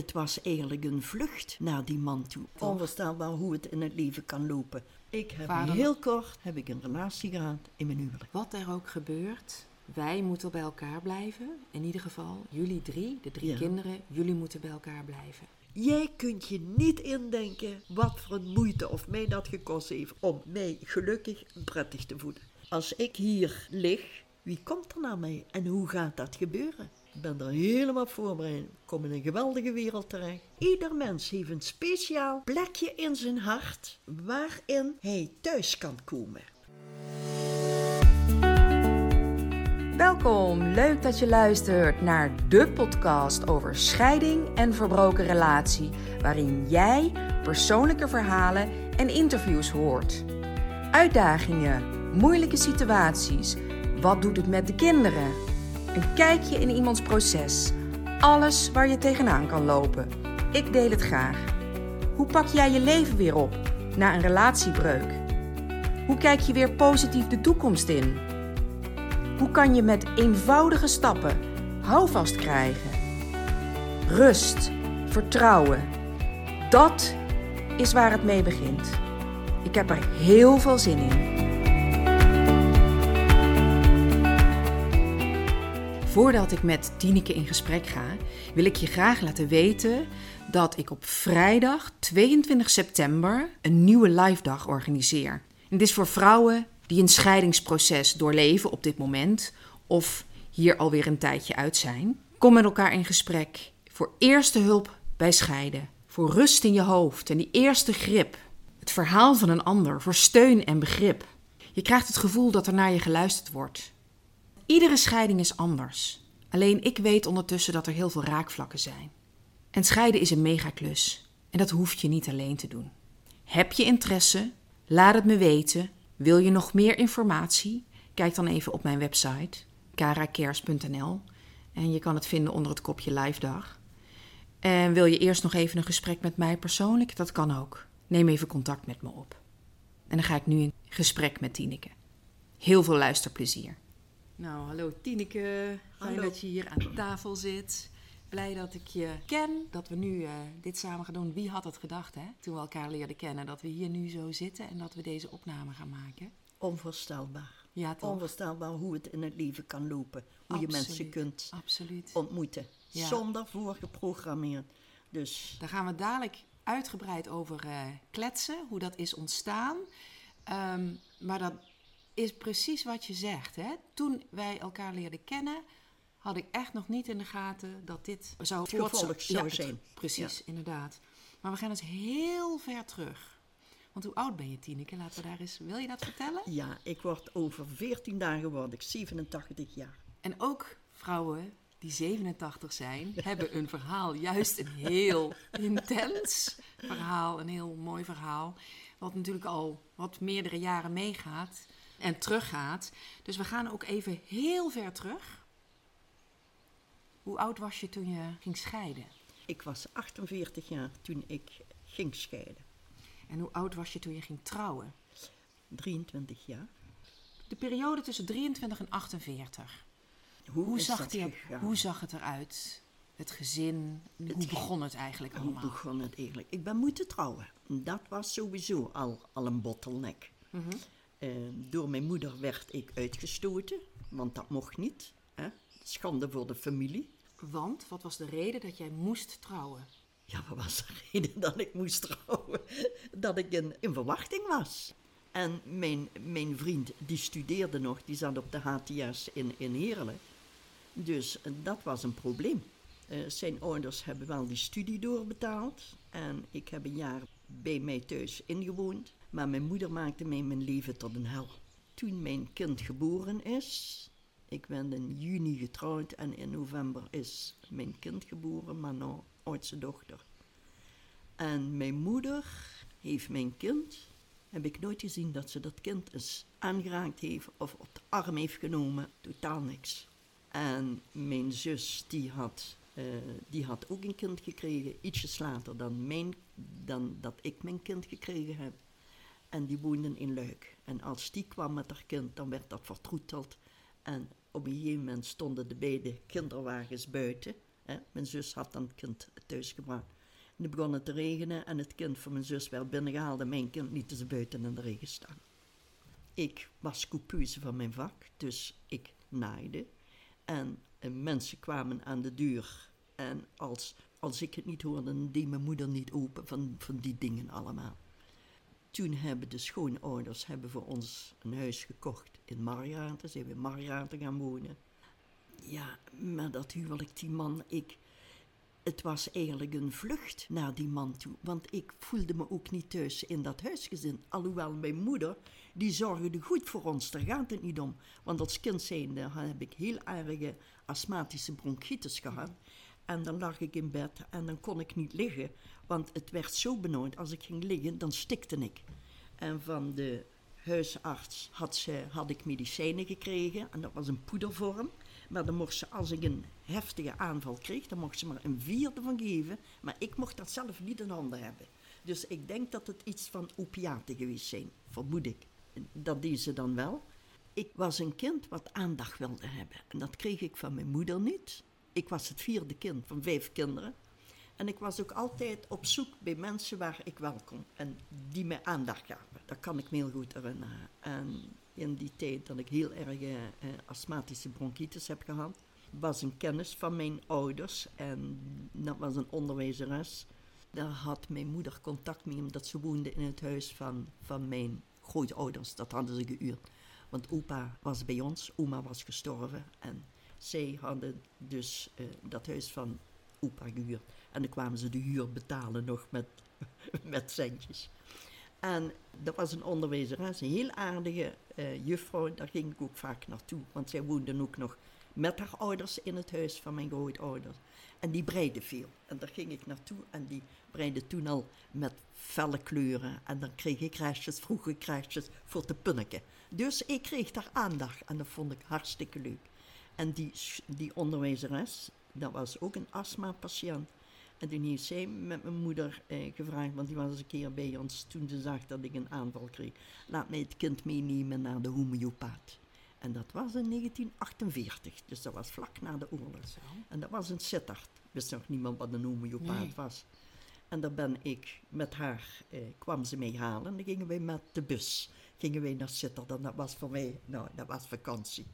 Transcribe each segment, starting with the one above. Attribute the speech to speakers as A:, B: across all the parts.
A: Het was eigenlijk een vlucht naar die man toe. Onvoorstelbaar hoe het in het leven kan lopen. Ik heb
B: Vader-
A: heel kort heb ik een relatie gehad in mijn huwelijk.
B: Wat er ook gebeurt, wij moeten bij elkaar blijven. In ieder geval, jullie drie, de drie
A: Ja.
B: kinderen, jullie moeten bij elkaar blijven.
A: Jij kunt je niet indenken wat voor een moeite of mij dat gekost heeft om mij gelukkig en prettig te voelen. Als ik hier lig, wie komt er naar mij en hoe gaat dat gebeuren? Ik ben er helemaal voorbereid. Ik kom in een geweldige wereld terecht. Ieder mens heeft een speciaal plekje in zijn hart waarin hij thuis kan komen.
C: Welkom, leuk dat je luistert naar de podcast over scheiding en verbroken relatie, waarin jij persoonlijke verhalen en interviews hoort. Uitdagingen, moeilijke situaties, wat doet het met de kinderen? Een kijkje in iemands proces, alles waar je tegenaan kan lopen. Ik deel het graag. Hoe pak jij je leven weer op na een relatiebreuk? Hoe kijk je weer positief de toekomst in? Hoe kan je met eenvoudige stappen houvast krijgen? Rust, vertrouwen. Dat is waar het mee begint. Ik heb er heel veel zin in.
B: Voordat ik met Tineke in gesprek ga, wil ik je graag laten weten dat ik op vrijdag 22 september een nieuwe live dag organiseer. En dit is voor vrouwen die een scheidingsproces doorleven op dit moment of hier alweer een tijdje uit zijn. Kom met elkaar in gesprek voor eerste hulp bij scheiden, voor rust in je hoofd en die eerste grip. Het verhaal van een ander, voor steun en begrip. Je krijgt het gevoel dat er naar je geluisterd wordt. Iedere scheiding is anders. Alleen ik weet ondertussen dat er heel veel raakvlakken zijn. En scheiden is een megaklus. En dat hoef je niet alleen te doen. Heb je interesse? Laat het me weten. Wil je nog meer informatie? Kijk dan even op mijn website karacares.nl en je kan het vinden onder het kopje live dag. En wil je eerst nog even een gesprek met mij persoonlijk? Dat kan ook. Neem even contact met me op. En dan ga ik nu in gesprek met Tineke. Heel veel luisterplezier. Nou, hallo Tineke. Fijn
A: Hallo.
B: dat je hier aan tafel zit. Blij dat ik je ken, dat we nu eh, dit samen gaan doen. Wie had het gedacht, hè? Toen we elkaar leerden kennen, dat we hier nu zo zitten en dat we deze opname gaan maken.
A: Onvoorstelbaar.
B: Ja, toch?
A: Onvoorstelbaar hoe het in het leven kan lopen. Hoe je mensen kunt
B: Absoluut.
A: ontmoeten.
B: Ja.
A: Zonder voorgeprogrammeerd. Dus
B: Daar gaan we dadelijk uitgebreid over eh, kletsen, hoe dat is ontstaan. Ehm, maar dat is precies wat je zegt. Hè? Toen wij elkaar leerden kennen, had ik echt nog niet in de gaten dat dit zou
A: zou zijn.
B: Precies, inderdaad. Maar we gaan dus heel ver terug. Want hoe oud ben je, Tineke? Laten we daar eens... Wil je dat vertellen?
A: ja, ik word over 14 dagen word ik 87 jaar.
B: En ook vrouwen die 87 zijn, hebben een verhaal. Juist een heel intens verhaal, een heel mooi verhaal. Wat natuurlijk al wat meerdere jaren meegaat en teruggaat. Dus we gaan ook even heel ver terug. Hoe oud was je toen je ging scheiden?
A: Ik was 48 jaar toen ik ging scheiden.
B: En hoe oud was je toen je ging trouwen?
A: 23 jaar.
B: De periode tussen 23 en 48.
A: Hoe,
B: Hoe, zag, die, hoe zag het eruit? Het gezin? Hoe begon het eigenlijk
A: Hoe
B: allemaal?
A: begon het eigenlijk? Ik ben moeten trouwen. Dat was sowieso al, al een bottleneck.
B: Mhm.
A: Eh, door mijn moeder werd ik uitgestoten, want dat mocht niet. Hè? Schande voor de familie.
B: Want, wat was de reden dat jij moest trouwen?
A: Ja, wat was de reden dat ik moest trouwen? Dat ik in, in verwachting was. En mijn, mijn vriend, die studeerde nog, die zat op de HTS in, in Heerlen. Dus dat was een probleem. Eh, zijn ouders hebben wel die studie doorbetaald. En ik heb een jaar bij mij thuis ingewoond. Maar mijn moeder maakte mij mijn leven tot een hel. Toen mijn kind geboren is, ik ben in juni getrouwd en in november is mijn kind geboren, mijn nou, oudste dochter. En mijn moeder heeft mijn kind, heb ik nooit gezien dat ze dat kind eens aangeraakt heeft of op de arm heeft genomen, totaal niks. En mijn zus, die had, eh, die had ook een kind gekregen, ietsjes later dan, mijn, dan dat ik mijn kind gekregen heb. En die woonden in Luik. En als die kwam met haar kind, dan werd dat vertroeteld. En op een gegeven moment stonden de beide kinderwagens buiten. Hè? Mijn zus had dan het kind thuis gebracht. En het begon het te regenen en het kind van mijn zus werd binnengehaald en mijn kind lieten ze buiten in de regen staan. Ik was coupeuse van mijn vak, dus ik naaide. En eh, mensen kwamen aan de deur. En als, als ik het niet hoorde, deed mijn moeder niet open van, van die dingen allemaal. Toen hebben de schoonouders hebben voor ons een huis gekocht in Margraten. Zijn we in gaan wonen. Ja, maar dat huwelijk, die man, ik... Het was eigenlijk een vlucht naar die man toe. Want ik voelde me ook niet thuis in dat huisgezin. Alhoewel mijn moeder, die zorgde goed voor ons. Daar gaat het niet om. Want als kind zijnde heb ik heel erge astmatische bronchitis gehad. En dan lag ik in bed en dan kon ik niet liggen. Want het werd zo benauwd. Als ik ging liggen, dan stikte ik. En van de huisarts had, ze, had ik medicijnen gekregen. En dat was een poedervorm. Maar dan mocht ze, als ik een heftige aanval kreeg, dan mocht ze maar een vierde van geven. Maar ik mocht dat zelf niet in handen hebben. Dus ik denk dat het iets van opiaten geweest zijn, vermoed ik. Dat deed ze dan wel. Ik was een kind wat aandacht wilde hebben. En dat kreeg ik van mijn moeder niet. Ik was het vierde kind van vijf kinderen. En ik was ook altijd op zoek bij mensen waar ik welkom en die mij aandacht gaven. Dat kan ik me heel goed herinneren. En in die tijd dat ik heel erg eh, astmatische bronchitis heb gehad, was een kennis van mijn ouders en dat was een onderwijzeres. Daar had mijn moeder contact mee, omdat ze woonde in het huis van, van mijn grootouders. Dat hadden ze gehuurd. Want opa was bij ons, oma was gestorven en zij hadden dus uh, dat huis van opa gehuurd. En dan kwamen ze de huur betalen nog met, met centjes. En dat was een onderwijzeres, een heel aardige uh, juffrouw. Daar ging ik ook vaak naartoe, want zij woonde ook nog met haar ouders in het huis van mijn grootouders. En die breide veel. En daar ging ik naartoe en die breide toen al met felle kleuren. En dan kreeg ik restjes, vroege restjes voor te punneken. Dus ik kreeg daar aandacht en dat vond ik hartstikke leuk. En die, die onderwijzeres, dat was ook een astma-patiënt. En toen heeft zij met mijn moeder eh, gevraagd, want die was eens een keer bij ons toen ze zag dat ik een aanval kreeg. Laat mij het kind meenemen naar de homeopaat. En dat was in 1948, dus dat was vlak na de oorlog. Zo. En dat was in Sittard. Wist nog niemand wat een homeopaat nee. was. En daar ben ik met haar, eh, kwam ze mee halen. En dan gingen wij met de bus, gingen wij naar Sittard. En dat was voor mij, nou, dat was vakantie.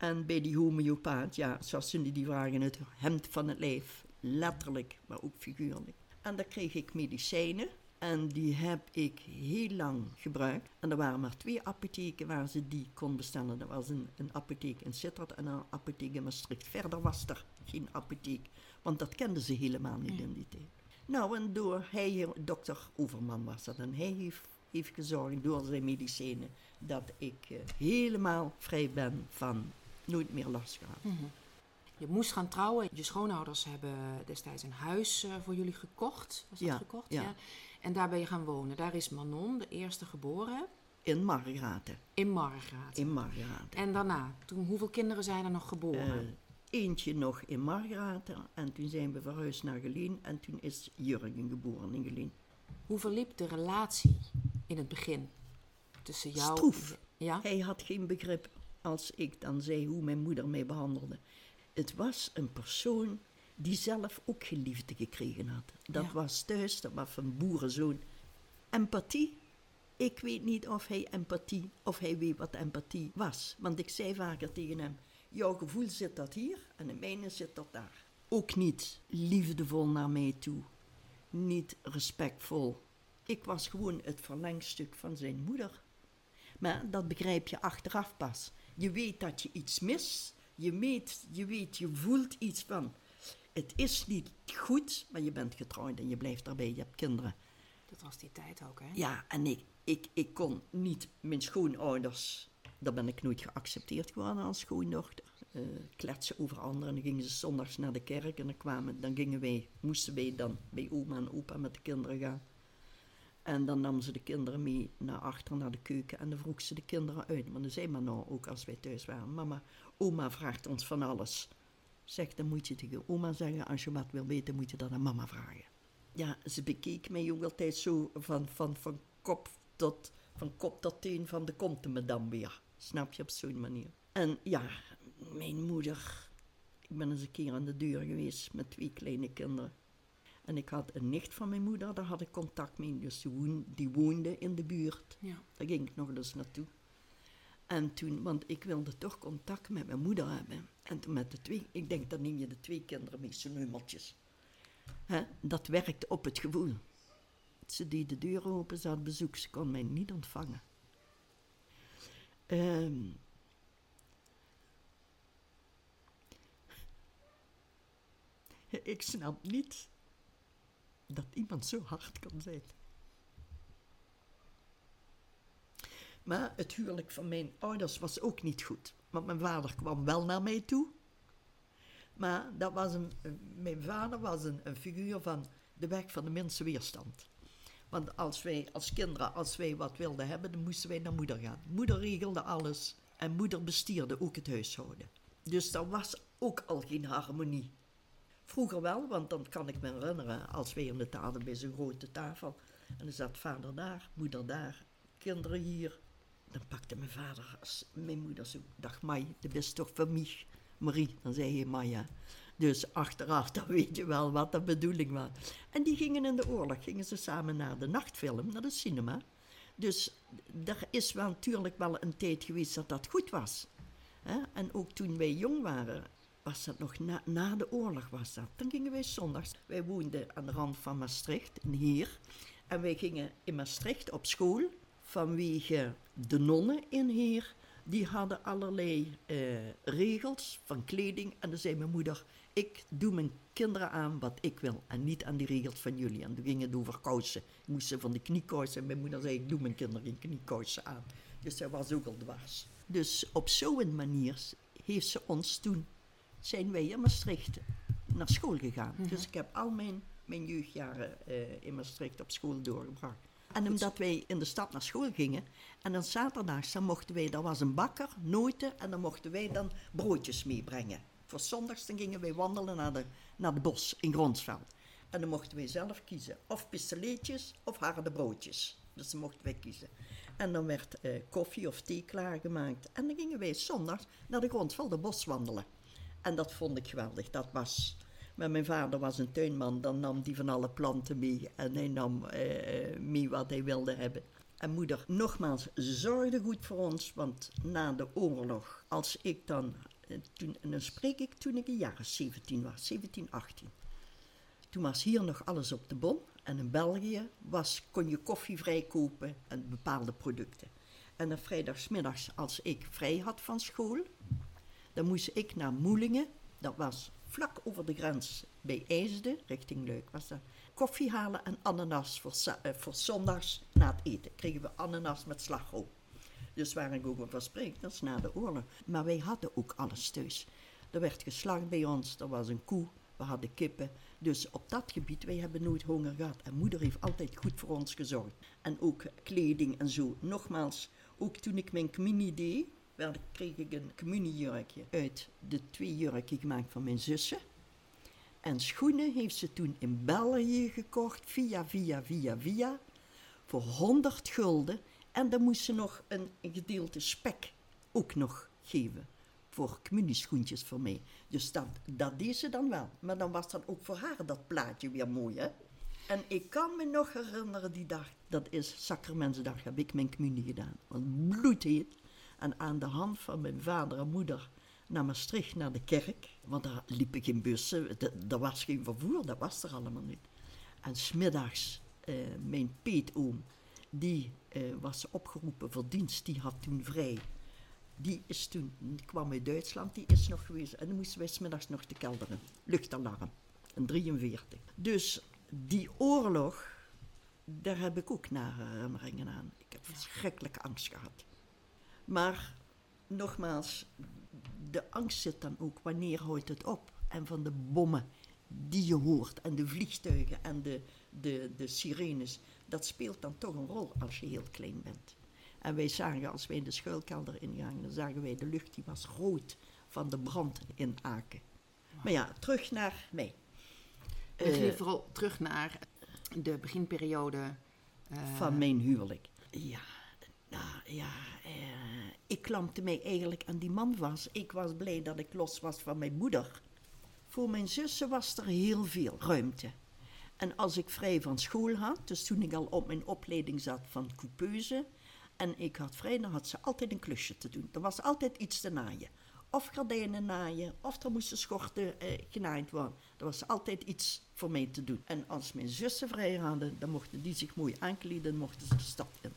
A: En bij die homeopaat, ja, zoals jullie die vragen, het hemd van het lijf. Letterlijk, maar ook figuurlijk. En daar kreeg ik medicijnen. En die heb ik heel lang gebruikt. En er waren maar twee apotheken waar ze die kon bestellen. Dat was een, een apotheek in Sittard en een apotheek in Maastricht. Verder was er geen apotheek, want dat kenden ze helemaal niet in die tijd. Nou, en door hij, dokter Overman was dat, en hij heeft, heeft gezorgd door zijn medicijnen dat ik uh, helemaal vrij ben van nooit meer last gehad.
B: Mm -hmm. Je moest gaan trouwen. Je schoonouders hebben destijds een huis uh, voor jullie gekocht. Was dat
A: ja,
B: gekocht?
A: Ja.
B: ja. En daar ben je gaan wonen. Daar is Manon, de eerste geboren.
A: In Margraten.
B: In Margraten.
A: In Margraten.
B: En daarna, toen, hoeveel kinderen zijn er nog geboren?
A: Uh, eentje nog in Margraten. En toen zijn we verhuisd naar Geleen. En toen is Jurgen geboren in Geleen.
B: Hoe verliep de relatie in het begin? Tussen jou
A: Stroef.
B: Ja?
A: Hij had geen begrip als ik dan zei hoe mijn moeder mij behandelde. Het was een persoon die zelf ook geen liefde gekregen had. Dat ja. was thuis, dat was van boerenzoon. Empathie. Ik weet niet of hij empathie, of hij weet wat empathie was. Want ik zei vaker tegen hem, jouw gevoel zit dat hier en de mijne zit dat daar. Ook niet liefdevol naar mij toe. Niet respectvol. Ik was gewoon het verlengstuk van zijn moeder. Maar dat begrijp je achteraf pas. Je weet dat je iets mist. Je weet, je weet, je voelt iets van. Het is niet goed, maar je bent getrouwd en je blijft daarbij. Je hebt kinderen.
B: Dat was die tijd ook, hè?
A: Ja, en ik, ik, ik kon niet mijn schoonouders. Daar ben ik nooit geaccepteerd geworden als schoondochter. Uh, kletsen over anderen. En dan gingen ze zondags naar de kerk en dan, kwamen, dan gingen wij, moesten wij dan bij oma en opa met de kinderen gaan. En dan nam ze de kinderen mee naar achter, naar de keuken. En dan vroeg ze de kinderen uit. Maar dan zei maar nou, ook als wij thuis waren. Mama, oma vraagt ons van alles. Zeg, dan moet je tegen oma zeggen. Als je wat wil weten, moet je dat aan mama vragen. Ja, ze bekeek mij ook altijd zo van, van, van, kop, tot, van kop tot teen. Van de komt de dan weer. Snap je, op zo'n manier. En ja, mijn moeder... Ik ben eens een keer aan de deur geweest met twee kleine kinderen. En ik had een nicht van mijn moeder, daar had ik contact mee. Dus die woonde, die woonde in de buurt.
B: Ja.
A: Daar ging ik nog eens naartoe. En toen, want ik wilde toch contact met mijn moeder hebben. En toen met de twee, ik denk, dan neem je de twee kinderen mee, zo'n nummertjes. Hè, dat werkte op het gevoel. Ze deed de deur open, ze had bezoek, ze kon mij niet ontvangen. Ehm, ik snap niet dat iemand zo hard kan zijn. Maar het huwelijk van mijn ouders was ook niet goed. Want mijn vader kwam wel naar mij toe. Maar dat was een, mijn vader was een, figuur van de weg van de minste weerstand. Want als wij als kinderen, als wij wat wilden hebben, dan moesten wij naar moeder gaan. Moeder regelde alles en moeder bestierde ook het huishouden. Dus er was ook al geen harmonie. Vroeger wel, want dan kan ik me herinneren, als wij aan de tafel bij zo'n grote tafel. En dan zat vader daar, moeder daar, kinderen hier. Dan pakte mijn vader, mijn moeder zo, dag Mai, de bent toch van mij? Marie, dan zei hij Maya. Dus achteraf, dan weet je wel wat de bedoeling was. En die gingen in de oorlog, gingen ze samen naar de nachtfilm, naar de cinema. Dus er is wel natuurlijk wel een tijd geweest dat dat goed was. En ook toen wij jong waren, was dat nog na, na de oorlog was dat. Dan gingen wij zondags. Wij woonden aan de rand van Maastricht, in Heer. En wij gingen in Maastricht op school vanwege de nonnen in Heer. Die hadden allerlei eh, regels van kleding. En dan zei mijn moeder, ik doe mijn kinderen aan wat ik wil. En niet aan die regels van jullie. En toen ging het over kousen. Ik moest ze van de kniekousen. En mijn moeder zei, ik doe mijn kinderen geen kniekousen aan. Dus zij was ook al dwars. Dus op zo'n manier heeft ze ons toen, zijn wij in Maastricht naar school gegaan. Dus ik heb al mijn, mijn jeugdjaren eh, in Maastricht op school doorgebracht. En omdat wij in de stad naar school gingen, en dan zaterdags, dan mochten wij, daar was een bakker, noten, en dan mochten wij dan broodjes meebrengen. Voor zondags dan gingen wij wandelen naar de, naar de bos in Gronsveld. En dan mochten wij zelf kiezen, of pistolets of harde broodjes. Dus dan mochten wij kiezen. En dan werd eh, koffie of thee klaargemaakt. En dan gingen wij zondags naar de Gronsvelder bos wandelen. En dat vond ik geweldig. Dat was... Mijn vader was een tuinman, dan nam hij van alle planten mee. En hij nam eh, mee wat hij wilde hebben. En moeder, nogmaals, zorgde goed voor ons. Want na de oorlog, als ik dan... eh, Toen, en dan spreek ik toen ik een jaar 17 was, 17, 18. Toen was hier nog alles op de bon. En in België was, kon je koffie vrij kopen en bepaalde producten. En dan vrijdagsmiddags, als ik vrij had van school, dan moest ik naar Moelingen. Dat was vlak over de grens bij IJsden, richting Leuk was dat. Koffie halen en ananas voor, eh, voor zondags na het eten. Kregen we ananas met slagroom. Dus waar ik ook over spreek, dat is na de oorlog. Maar wij hadden ook alles thuis. Er werd geslacht bij ons, er was een koe, we hadden kippen. Dus op dat gebied, wij hebben nooit honger gehad. En moeder heeft altijd goed voor ons gezorgd. En ook kleding en zo. Nogmaals, ook toen ik mijn communie deed, werd, kreeg ik een communiejurkje uit de twee jurken gemaakt van mijn zussen. En schoenen heeft ze toen in België gekocht, via, via, via, via, voor 100 gulden. En dan moest ze nog een, gedeelte spek ook nog geven. Voor communieschoentjes voor mij. Dus dat, dat deed ze dan wel. Maar dan was dan ook voor haar dat plaatje weer mooi, hè? En ik kan me nog herinneren die dag, dat is Sacramentsdag, heb ik mijn communie gedaan. Want bloedheet. En aan de hand van mijn vader en moeder naar Maastricht, naar de kerk. Want daar liepen geen bussen, d- er was geen vervoer, dat was er allemaal niet. En smiddags, eh mijn peetoom, die eh, was opgeroepen voor dienst, die had toen vrij. Die is toen, die kwam uit Duitsland, die is nog geweest. En dan moesten wij smiddags nog te kelderen. Luchtalarm, een 43. Dus die oorlog, daar heb ik ook nare herinneringen aan. Ik heb verschrikkelijke angst gehad. Maar nogmaals, de angst zit dan ook wanneer houdt het op? En van de bommen die je hoort en de vliegtuigen en de, de, de sirenes, dat speelt dan toch een rol als je heel klein bent. En wij zagen, als wij in de schuilkelder ingaan, dan zagen wij de lucht die was rood van de brand in Aken. Maar ja, terug naar mij.
B: We
A: Eh,
B: vooral terug naar de beginperiode. eh,
A: van mijn huwelijk. Ja, nou ja, eh, ik klampte mij eigenlijk aan die man vast. Ik was blij dat ik los was van mijn moeder. Voor mijn zussen was er heel veel ruimte. En als ik vrij van school had, dus toen ik al op mijn opleiding zat van coupeuse, en ik had vrij, dan had ze altijd een klusje te doen. Er was altijd iets te naaien. Of gordijnen naaien, of er moesten schorten eh, genaaid worden. Er was altijd iets voor mij te doen. En als mijn zussen vrij hadden, dan mochten die zich mooi aankleden en mochten ze de stad in.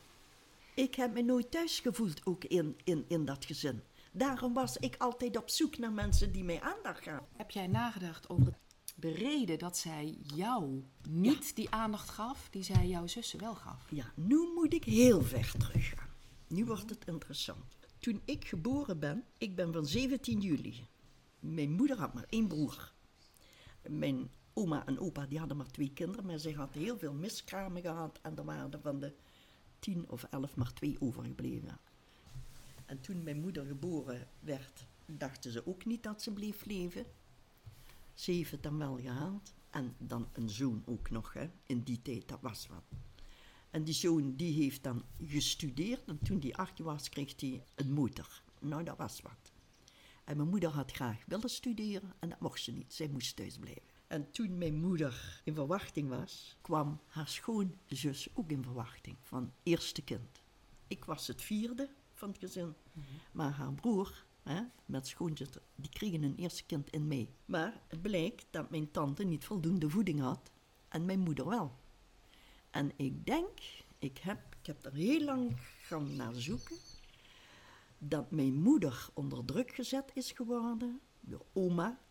A: Ik heb me nooit thuis gevoeld, ook in, in, in dat gezin. Daarom was ik altijd op zoek naar mensen die mij aandacht gaven.
B: Heb jij nagedacht over de reden dat zij jou niet die aandacht gaf die zij jouw zussen wel gaf?
A: Ja, nu moet ik heel ver teruggaan. Nu wordt het interessant. Toen ik geboren ben, ik ben van 17 juli. Mijn moeder had maar één broer. Mijn oma en opa die hadden maar twee kinderen, maar zij had heel veel miskramen gehad en er waren er van de tien of elf maar twee overgebleven. En toen mijn moeder geboren werd, dachten ze ook niet dat ze bleef leven. Ze heeft het dan wel gehaald. En dan een zoon ook nog, hè. in die tijd, dat was wat. En die zoon die heeft dan gestudeerd en toen die acht was, kreeg hij een moeder. Nou, dat was wat. En mijn moeder had graag willen studeren en dat mocht ze niet. Zij moest thuis blijven. En toen mijn moeder in verwachting was, kwam haar schoonzus ook in verwachting van eerste kind. Ik was het vierde van het gezin, maar haar broer hè, met schoonzuster, die kregen een eerste kind in mee. Maar het blijkt dat mijn tante niet voldoende voeding had en mijn moeder wel. En ik denk, ik heb, ik heb er heel lang gaan naar zoeken, dat mijn moeder onder druk gezet is geworden door oma.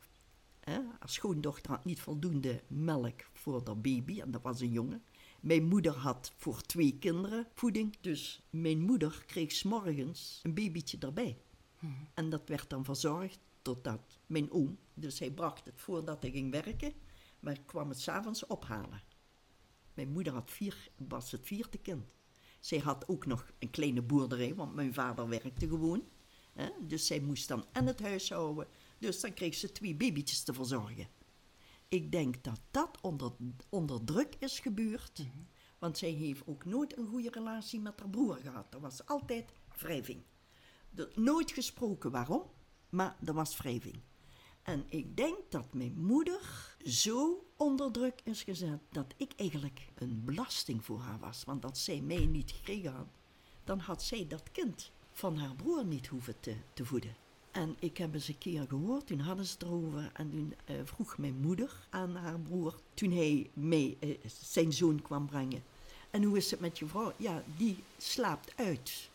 A: Hè, haar schoondochter had niet voldoende melk voor haar baby en dat was een jongen. Mijn moeder had voor twee kinderen voeding, dus mijn moeder kreeg s'morgens een babytje erbij. En dat werd dan verzorgd totdat mijn oom, dus hij bracht het voordat hij ging werken, maar kwam het s'avonds ophalen. Mijn moeder had vier, was het vierde kind. Zij had ook nog een kleine boerderij, want mijn vader werkte gewoon. Hè? Dus zij moest dan en het huis houden. Dus dan kreeg ze twee babytjes te verzorgen. Ik denk dat dat onder, onder druk is gebeurd. Want zij heeft ook nooit een goede relatie met haar broer gehad. Er was altijd wrijving. Nooit gesproken waarom, maar er was wrijving. En ik denk dat mijn moeder zo onder druk is gezet dat ik eigenlijk een belasting voor haar was. Want als zij mij niet gekregen had, dan had zij dat kind van haar broer niet hoeven te, te voeden. En ik heb eens een keer gehoord, toen hadden ze het erover. En toen eh, vroeg mijn moeder aan haar broer, toen hij mee eh, zijn zoon kwam brengen. En hoe is het met je vrouw? Ja, die slaapt uit.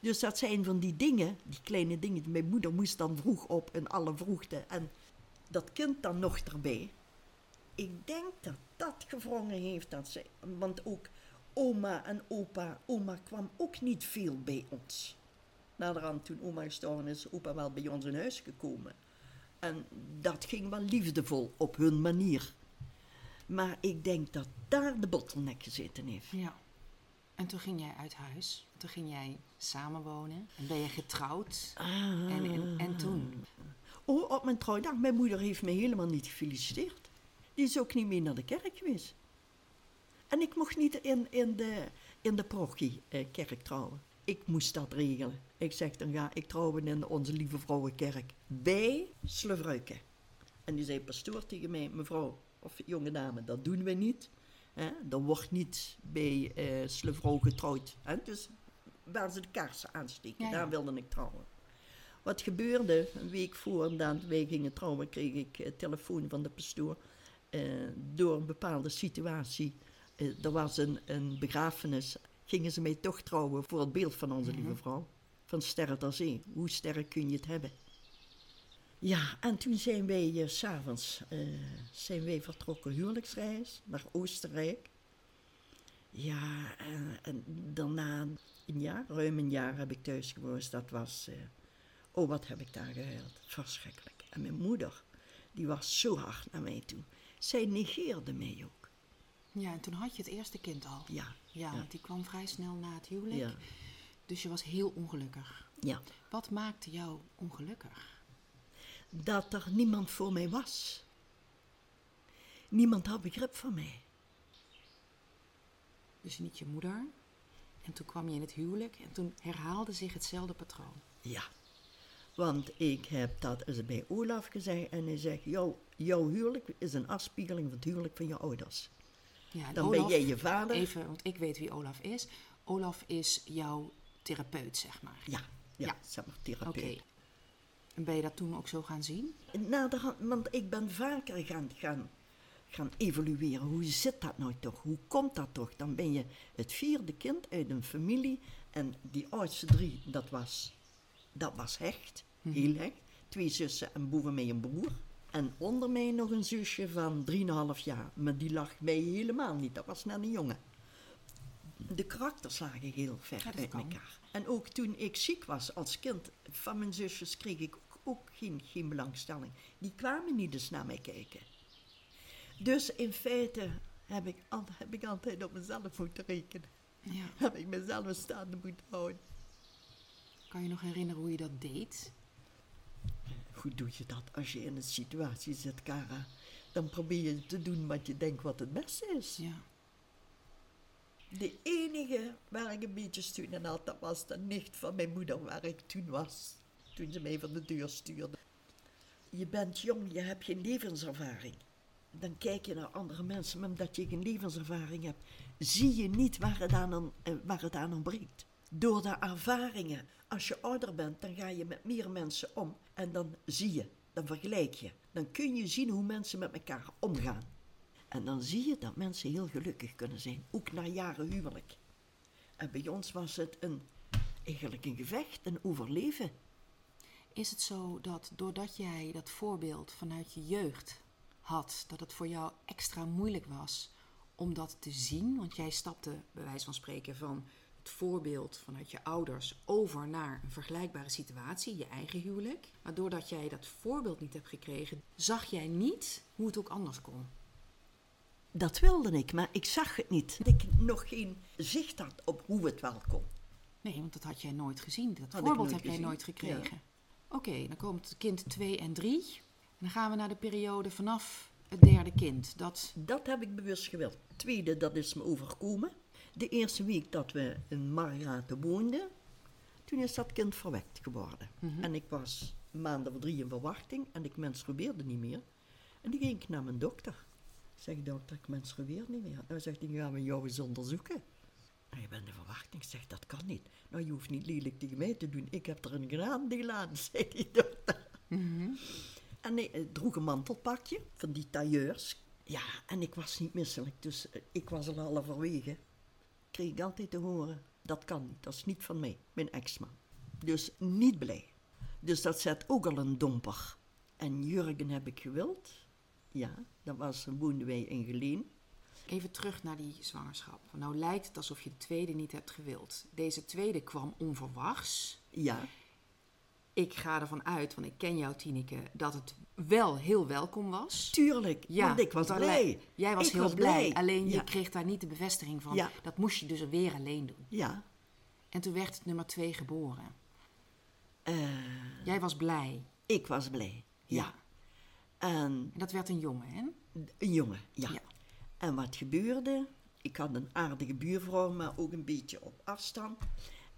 A: Dus dat zijn van die dingen, die kleine dingen. Mijn moeder moest dan vroeg op in alle vroegte. En dat kind dan nog erbij. Ik denk dat dat gewrongen heeft. Dat ze, want ook oma en opa, oma kwam ook niet veel bij ons. Naderhand, toen oma gestorven is, opa wel bij ons in huis gekomen. En dat ging wel liefdevol op hun manier. Maar ik denk dat daar de bottleneck gezeten heeft.
B: Ja. En toen ging jij uit huis. Toen ging jij samenwonen. En ben je getrouwd. En, en, en toen?
A: Oh, op mijn trouwdag, mijn moeder heeft mij helemaal niet gefeliciteerd. Die is ook niet mee naar de kerk geweest. En ik mocht niet in, in de, in de parochiekerk trouwen. Ik moest dat regelen. Ik zeg dan, ja, ik trouwen in onze Lieve Vrouwenkerk bij Slevruiken. En die zei pastoor tegen mij, mevrouw of jonge dame, dat doen we niet. Hè? Er wordt niet bij uh, Slevrouw getrouwd. Hè? Dus waar ze de kaarsen aansteken,
B: Ja, ja.
A: daar wilde ik trouwen. Wat gebeurde, een week voordat wij gingen trouwen, kreeg ik eh, telefoon van de pastoor. eh, door een bepaalde situatie, eh, er was een, een begrafenis, gingen ze mij toch trouwen voor het beeld van onze lieve vrouw. Van Sterren ter Zee. Hoe sterk kun je het hebben? Ja, en toen zijn wij s s'avonds eh, zijn wij vertrokken huwelijksreis naar Oostenrijk. Ja, en, en daarna een jaar, ruim een jaar heb ik thuis gewoond. Dat was, eh, oh wat heb ik daar gehuild. Verschrikkelijk. En mijn moeder, die was zo hard naar mij toe. Zij negeerde mij ook.
B: Ja, en toen had je het eerste kind al.
A: Ja,
B: Ja, want die kwam vrij snel na het huwelijk. Dus je was heel ongelukkig.
A: ja.
B: Wat maakte jou ongelukkig?
A: Dat er niemand voor mij was. Niemand had begrip voor mij.
B: Dus niet je moeder. En toen kwam je in het huwelijk en toen herhaalde zich hetzelfde patroon.
A: Ja. Want ik heb dat eens bij Olaf gezegd en hij zegt, jouw, jouw huwelijk is een afspiegeling van het huwelijk van je ouders.
B: Ja,
A: Dan ben jij je vader.
B: Even, want ik weet wie Olaf is. Olaf is jouw therapeut, zeg maar.
A: Ja, ja,
B: Ja.
A: zeg maar
B: Oké.
A: therapeut.
B: En ben je dat toen ook zo gaan zien?
A: Naderhand, want ik ben vaker gaan, gaan, gaan evalueren. Hoe zit dat nou toch? Hoe komt dat toch? Dan ben je het vierde kind uit een familie. En die oudste drie, dat was, dat was hecht. Heel hecht. Twee zussen en boven mij een broer. En onder mij nog een zusje van 3,5 jaar. Maar die lag mij helemaal niet. Dat was net een jongen. De karakters lagen heel ver
B: Ja,
A: uit
B: kan.
A: elkaar. En ook toen ik ziek was als kind van mijn zusjes kreeg ik ook, ook geen, geen belangstelling. Die kwamen niet eens naar mij kijken. Dus in feite heb ik, al, heb ik altijd op mezelf moeten rekenen.
B: Ja.
A: Heb ik mezelf staande moeten houden.
B: Kan je nog herinneren hoe je dat deed?
A: Hoe doe je dat als je in een situatie zit, Cara? Dan probeer je te doen wat je denkt wat het beste is.
B: Ja.
A: De enige waar ik een beetje steun in had, dat was de nicht van mijn moeder waar ik toen was. Toen ze mij van de deur stuurde. Je bent jong, je hebt geen levenservaring. Dan kijk je naar andere mensen, maar omdat je geen levenservaring hebt, zie je niet waar het aan, eh, waar het aan ontbreekt. Door de ervaringen. Als je ouder bent, dan ga je met meer mensen om en dan zie je, dan vergelijk je. Dan kun je zien hoe mensen met elkaar omgaan. En dan zie je dat mensen heel gelukkig kunnen zijn, ook na jaren huwelijk. En bij ons was het een, eigenlijk een gevecht, een overleven.
B: Is het zo dat doordat jij dat voorbeeld vanuit je jeugd had, dat het voor jou extra moeilijk was om dat te zien? Want jij stapte, bij wijze van spreken, van het voorbeeld vanuit je ouders over naar een vergelijkbare situatie, je eigen huwelijk. Maar doordat jij dat voorbeeld niet hebt gekregen, zag jij niet hoe het ook anders kon.
A: Dat wilde ik, maar ik zag het niet. Dat ik nog geen zicht had op hoe het wel kon.
B: Nee, want dat had jij nooit gezien. Dat
A: Had
B: voorbeeld heb jij nooit gekregen. Oké, dan komt kind 2 en 3. En dan gaan we naar de periode vanaf het derde kind. Dat
A: Dat heb ik bewust gewild. Tweede, dat is me overkomen. De eerste week dat we in Margaten woonden, toen is dat kind verwekt geworden. En ik was maanden of drie in verwachting en ik menstrueerde niet meer. En die ging ik naar mijn dokter. Ik zeg, dokter, ik menstrueer niet meer. Nou zegt hij, gaan we jou eens onderzoeken. Nou, je bent in verwachting. Ik zeg, dat kan niet. Nou, je hoeft niet lelijk tegen mij te doen. Ik heb er een graandeel aan, zei die dokter. En ik eh, droeg een mantelpakje van die tailleurs. Ja, en ik was niet misselijk, dus eh, ik was al halverwege. Kreeg ik altijd te horen, dat kan niet, dat is niet van mij, mijn ex-man. Dus niet blij. Dus dat zet ook al een domper. En Jurgen heb ik gewild. Ja, dat was, woonden wij in Geleen.
B: Even terug naar die zwangerschap. Nou lijkt het alsof je de tweede niet hebt gewild. Deze tweede kwam onverwachts.
A: Ja,
B: Ik ga ervan uit, want ik ken jou Tineke, dat het wel heel welkom was.
A: tuurlijk, want ik was blij.
B: alleen- Jij was
A: Ik
B: heel
A: was
B: blij,
A: blij,
B: alleen je
A: ja.
B: kreeg daar niet de bevestiging van.
A: Ja.
B: Dat moest je dus weer alleen doen.
A: Ja,
B: En toen werd het nummer twee geboren.
A: eh,
B: Jij was blij.
A: ik was blij. Ja.
B: Ja.
A: En
B: En dat werd een jongen, hè?
A: Een jongen, ja.
B: Ja.
A: En wat gebeurde? Ik had een aardige buurvrouw, maar ook een beetje op afstand.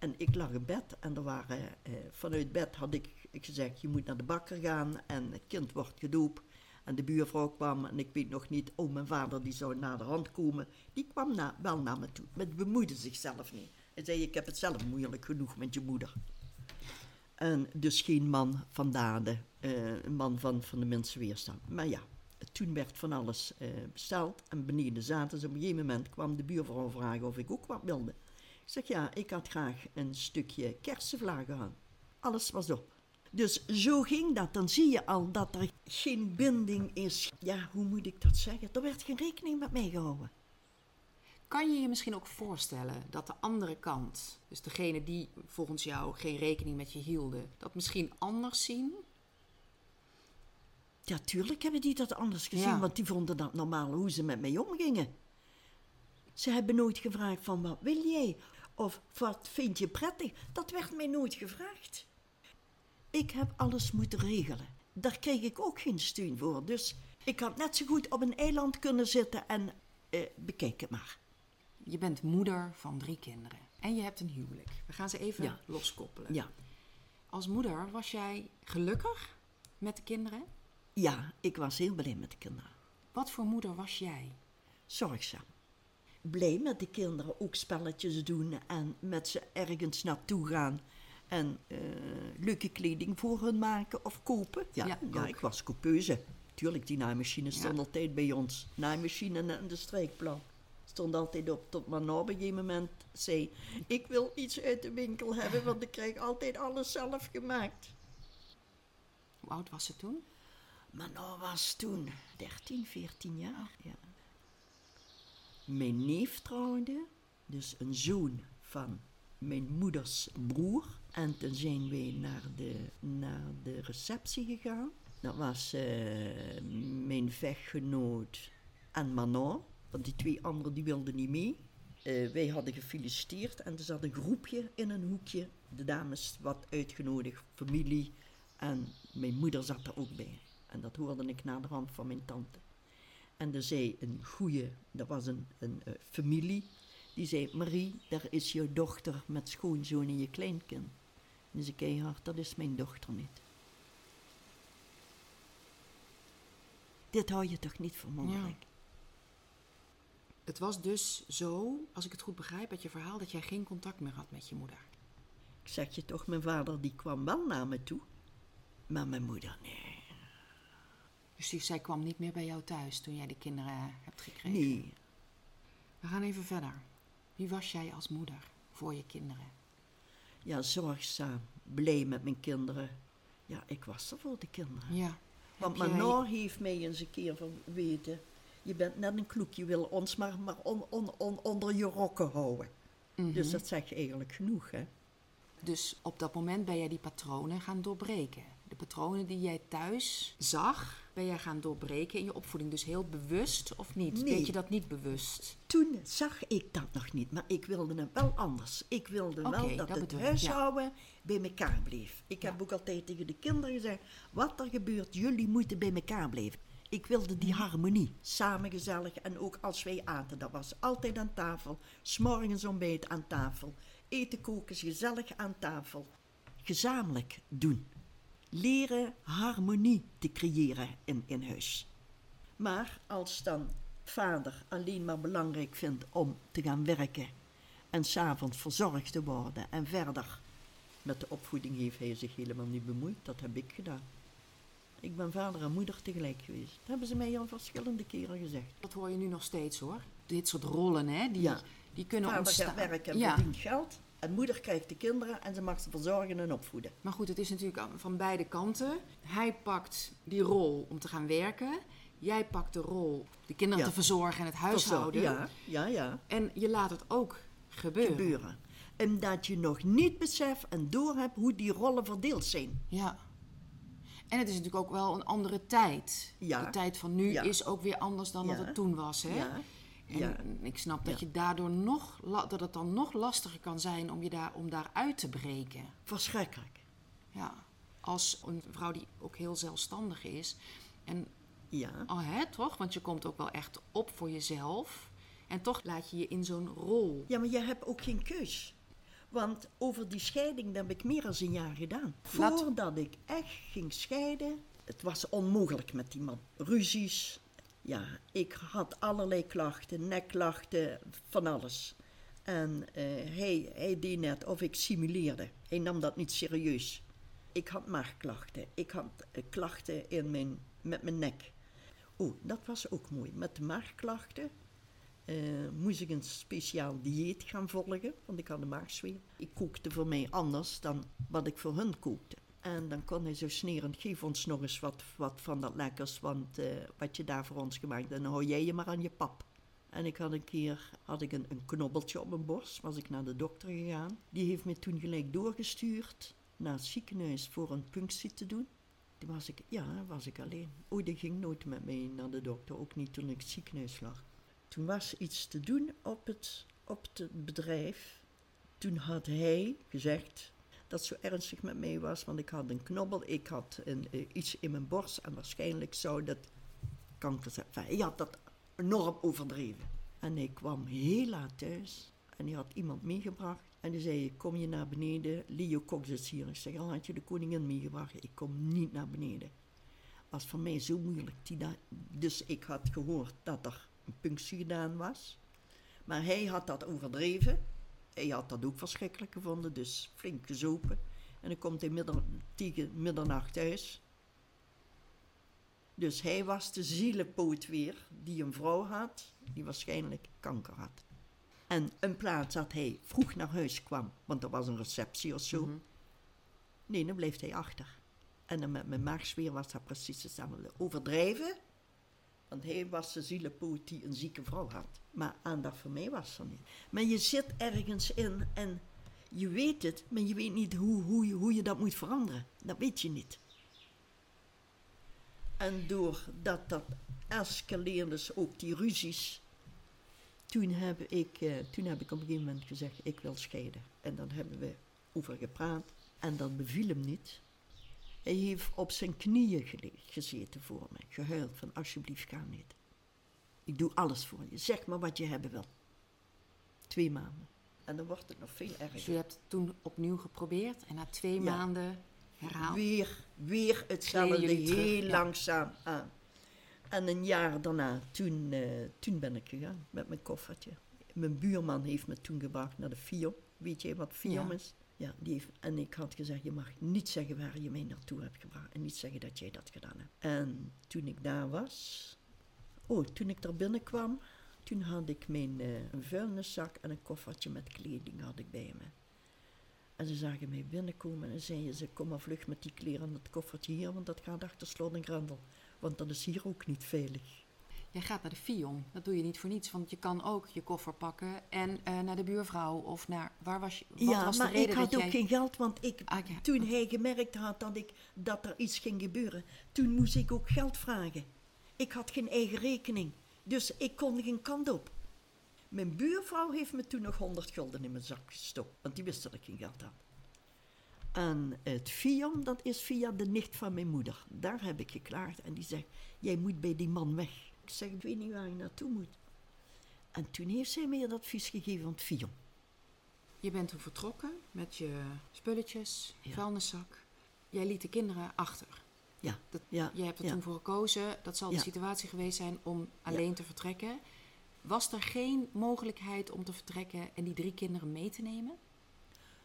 A: En ik lag in bed en er waren, eh, vanuit bed had ik gezegd, je moet naar de bakker gaan en het kind wordt gedoopt. En de buurvrouw kwam en ik weet nog niet, oh mijn vader die zou naar de hand komen. Die kwam na, wel naar me toe, maar bemoeide zichzelf niet. Hij zei, ik heb het zelf moeilijk genoeg met je moeder. En dus geen man van daden, eh, een man van, van de mensenweerstand. Maar ja, toen werd van alles eh, besteld en beneden zaten ze. Op een gegeven moment kwam de buurvrouw vragen of ik ook wat wilde. Ik zeg ja, ik had graag een stukje kersenvla gehad. Alles was op. Dus zo ging dat. Dan zie je al dat er geen binding is. Ja, hoe moet ik dat zeggen? Er werd geen rekening met mij gehouden.
B: Kan je je misschien ook voorstellen dat de andere kant, dus degene die volgens jou geen rekening met je hielden, dat misschien anders zien?
A: Ja, tuurlijk hebben die dat anders gezien,
B: Ja.
A: want die vonden dat normaal hoe ze met mij omgingen. Ze hebben nooit gevraagd van wat wil jij? Of wat vind je prettig? Dat werd mij nooit gevraagd. Ik heb alles moeten regelen. Daar kreeg ik ook geen steun voor. Dus ik had net zo goed op een eiland kunnen zitten en eh, bekijk het maar.
B: Je bent moeder van drie kinderen en je hebt een huwelijk. We gaan ze even
A: Ja.
B: loskoppelen.
A: Ja,
B: als moeder, was jij gelukkig met de kinderen?
A: Ja, ik was heel blij met de kinderen.
B: Wat voor moeder was jij?
A: Zorgzaam. Blij met de kinderen ook spelletjes doen en met ze ergens naartoe gaan. En eh, leuke kleding voor hun maken of kopen. Ja,
B: Ja,
A: ik was coupeuse. Tuurlijk, die naaimachine stond altijd bij ons. Naaimachine en de strijkplan. Stond altijd op tot mijn na op een gegeven moment zei... Ik wil iets uit de winkel hebben, want ik krijg altijd alles zelf gemaakt.
B: Hoe oud was ze toen?
A: Mano was toen 13, 14 jaar. Ja. Mijn neef trouwde, dus een zoon van mijn moeders broer. En toen zijn wij naar de, naar de receptie gegaan. Dat was eh, mijn vechtgenoot en Manon. Want die twee anderen die wilden niet mee. Eh, wij hadden gefeliciteerd en er zat een groepje in een hoekje. De dames wat uitgenodigd, familie. En mijn moeder zat er ook bij. En dat hoorde ik na de hand van mijn tante. En er zei een goeie, dat was een, een eh, familie, die zei: Marie, daar is je dochter met schoonzoon en je kleinkind. En ze keihard, dat is mijn dochter niet. Dit hou je toch niet voor mogelijk?
B: Het was dus zo, als ik het goed begrijp, uit je verhaal, dat jij geen contact meer had met je moeder.
A: Ik zeg je toch, mijn vader die kwam wel naar me toe. Maar mijn moeder, nee.
B: Dus die, zij kwam niet meer bij jou thuis toen jij de kinderen hebt gekregen.
A: Nee.
B: We gaan even verder. Wie was jij als moeder voor je kinderen?
A: Ja, zorgzaam, blij met mijn kinderen. Ja, ik was er voor de kinderen.
B: Ja.
A: Want
B: jij-
A: heeft mij eens een keer van weten. Je bent net een kloek, je wil ons maar, maar on- on- on- onder je rokken houden.
B: Mhm.
A: Dus dat zeg je eigenlijk genoeg, hè?
B: Dus op dat moment ben jij die patronen gaan doorbreken. De patronen die jij thuis zag, ben jij gaan doorbreken in je opvoeding. Dus heel bewust of niet?
A: Nee.
B: Deed je dat niet bewust?
A: Toen zag ik dat nog niet, maar ik wilde het wel anders. Ik wilde wel dat,
B: dat
A: het huishouden bij elkaar bleef. Ik heb ook altijd tegen de kinderen gezegd: wat er gebeurt, jullie moeten bij elkaar blijven. Ik wilde die harmonie, samen gezellig en ook als wij aten. Dat was altijd aan tafel, s'morgens ontbijt aan tafel, eten koken, gezellig aan tafel. Gezamenlijk doen. Leren harmonie te creëren in, in huis. Maar als dan vader alleen maar belangrijk vindt om te gaan werken en s'avonds verzorgd te worden en verder met de opvoeding heeft hij zich helemaal niet bemoeid, dat heb ik gedaan. Ik ben vader en moeder tegelijk geweest. Dat hebben ze mij al verschillende keren gezegd.
B: Dat hoor je nu nog steeds hoor. Dit soort rollen, hè, die,
A: Ja.
B: die kunnen
A: Vader
B: ontstaan.
A: gaat werken en
B: ja.
A: verdient geld. En moeder krijgt de kinderen en ze mag ze verzorgen en opvoeden.
B: Maar goed, het is natuurlijk van beide kanten. Hij pakt die rol om te gaan werken. Jij pakt de rol de kinderen
A: Ja.
B: te verzorgen en het huishouden.
A: Ja, ja, ja.
B: En je laat het ook gebeuren.
A: Gebeuren. Omdat je nog niet beseft en doorhebt hoe die rollen verdeeld zijn.
B: Ja. En het is natuurlijk ook wel een andere tijd.
A: Ja.
B: De tijd van nu
A: Ja.
B: is ook weer anders dan dat het toen was. Hè? En
A: Ja.
B: ik snap dat,
A: Ja.
B: je daardoor nog, dat het dan nog lastiger kan zijn om je daar, om daaruit te breken.
A: Verschrikkelijk.
B: Ja. Als een vrouw die ook heel zelfstandig is. En
A: Ja.
B: Oh, hè, toch? Want je komt ook wel echt op voor jezelf. En toch laat je je in zo'n rol.
A: Ja, maar je hebt ook geen keus. Want over die scheiding heb ik meer dan een jaar gedaan.
B: Laat-
A: Voordat ik echt ging scheiden, het was onmogelijk met die man. Ruzies. Ja, ik had allerlei klachten, nekklachten, van alles. En eh, hij, hij deed net of ik simuleerde. Hij nam dat niet serieus. Ik had maagklachten. Ik had eh, klachten in mijn, met mijn nek. Oh, dat was ook mooi. Met de maagklachten eh, moest ik een speciaal dieet gaan volgen, want ik had een maagzweer. Ik kookte voor mij anders dan wat ik voor hun kookte. En dan kon hij zo snerend, geef ons nog eens wat, wat van dat lekkers, want eh, wat je daar voor ons gemaakt hebt, dan hou jij je maar aan je pap. En ik had een keer had ik een, knobbeltje op mijn borst, was ik naar de dokter gegaan. Die heeft me toen gelijk doorgestuurd naar het ziekenhuis voor een punctie te doen. Toen was ik, ja, was ik alleen. Oh, die ging nooit met mij naar de dokter, ook niet toen ik het ziekenhuis lag. Toen was iets te doen op het, op het bedrijf. Toen had hij gezegd dat zo ernstig met mij was, want ik had een knobbel, ik had een, eh, iets in mijn borst en waarschijnlijk zou dat kanker zijn. Hij had dat enorm overdreven. En ik kwam heel laat thuis en hij had iemand meegebracht En die zei, kom je naar beneden, Leo Cox is hier. Ik zeg, al had je de koningin meegebracht? Ik kom niet naar beneden. was voor mij zo moeilijk. Dus ik had gehoord dat er een punctie gedaan was. Maar hij had dat overdreven. Hij had dat ook verschrikkelijk gevonden, dus flink gezopen. En dan komt hij tegen middernacht thuis. Dus hij was de zielenpoot weer die een vrouw had, die waarschijnlijk kanker had. En een plaats dat hij vroeg naar huis kwam, want er was een receptie of zo. Nee, dan bleef hij achter. En dan met mijn maagsfeer was dat precies hetzelfde. Overdrijven, want hij was de zielenpoot die een zieke vrouw had. Maar aandacht voor mij was er niet. Maar je zit ergens in en je weet het, maar je weet niet hoe, hoe, je- hoe je dat moet veranderen. Dat weet je niet. En doordat dat escaleerde, dus ook die ruzies, toen heb, ik, eh, toen heb ik op een gegeven moment gezegd, ik wil scheiden. En dan hebben we over gepraat en dat beviel hem niet. Hij heeft op zijn knieën gezeten voor me, gehuild van alsjeblieft ga niet. Ik doe alles voor je, zeg maar wat je hebben wil. Twee maanden. En dan wordt het nog veel
B: Dus
A: erger.
B: je hebt het toen opnieuw geprobeerd en na twee
A: Ja.
B: maanden herhaald.
A: Weer, weer hetzelfde,
B: terug,
A: heel
B: ja.
A: langzaam aan. En een jaar daarna, toen, eh, toen ben ik gegaan met mijn koffertje. Mijn buurman heeft me toen gebracht naar de FIOM. Weet je wat FIOM
B: Ja.
A: is? Ja, die en ik had gezegd, je mag niet zeggen waar je mij naartoe hebt gebracht. En niet zeggen dat jij dat gedaan hebt. En toen ik daar was... Oh, toen ik daar binnenkwam, toen had ik mijn eh, vuilniszak en een koffertje met kleding had ik bij me. En ze zagen mij binnenkomen en zeiden ze, kom maar vlug met die kleren en dat koffertje hier, want dat gaat achter slot en grendel. Want dat is hier ook niet veilig.
B: Jij gaat naar de Fion. Dat doe je niet voor niets, want je kan ook je koffer pakken en eh, naar de buurvrouw of naar waar was je? Wat
A: ja,
B: was
A: maar
B: de reden
A: ik had
B: dat
A: ook
B: jij...
A: geen geld, want ik,
B: Ah, ja.
A: toen hij gemerkt had dat, ik, dat er iets ging gebeuren, toen moest ik ook geld vragen. Ik had geen eigen rekening, dus ik kon geen kant op. Mijn buurvrouw heeft me toen nog 100 gulden in mijn zak gestopt, want die wist dat ik geen geld had. En het FIAM, dat is via de nicht van mijn moeder. Daar heb ik geklaagd en die zegt, jij moet bij die man weg. Ik zeg, ik weet niet waar je naartoe moet. En toen heeft zij mij het advies gegeven van het FIAM.
B: Je bent toen vertrokken met je spulletjes,
A: Ja.
B: vuilniszak. Jij liet de kinderen achter.
A: Ja,
B: Dat,
A: ja,
B: jij hebt er
A: ja.
B: toen voor gekozen, dat zal de situatie geweest zijn om alleen te vertrekken. Was er geen mogelijkheid om te vertrekken en die drie kinderen mee te nemen?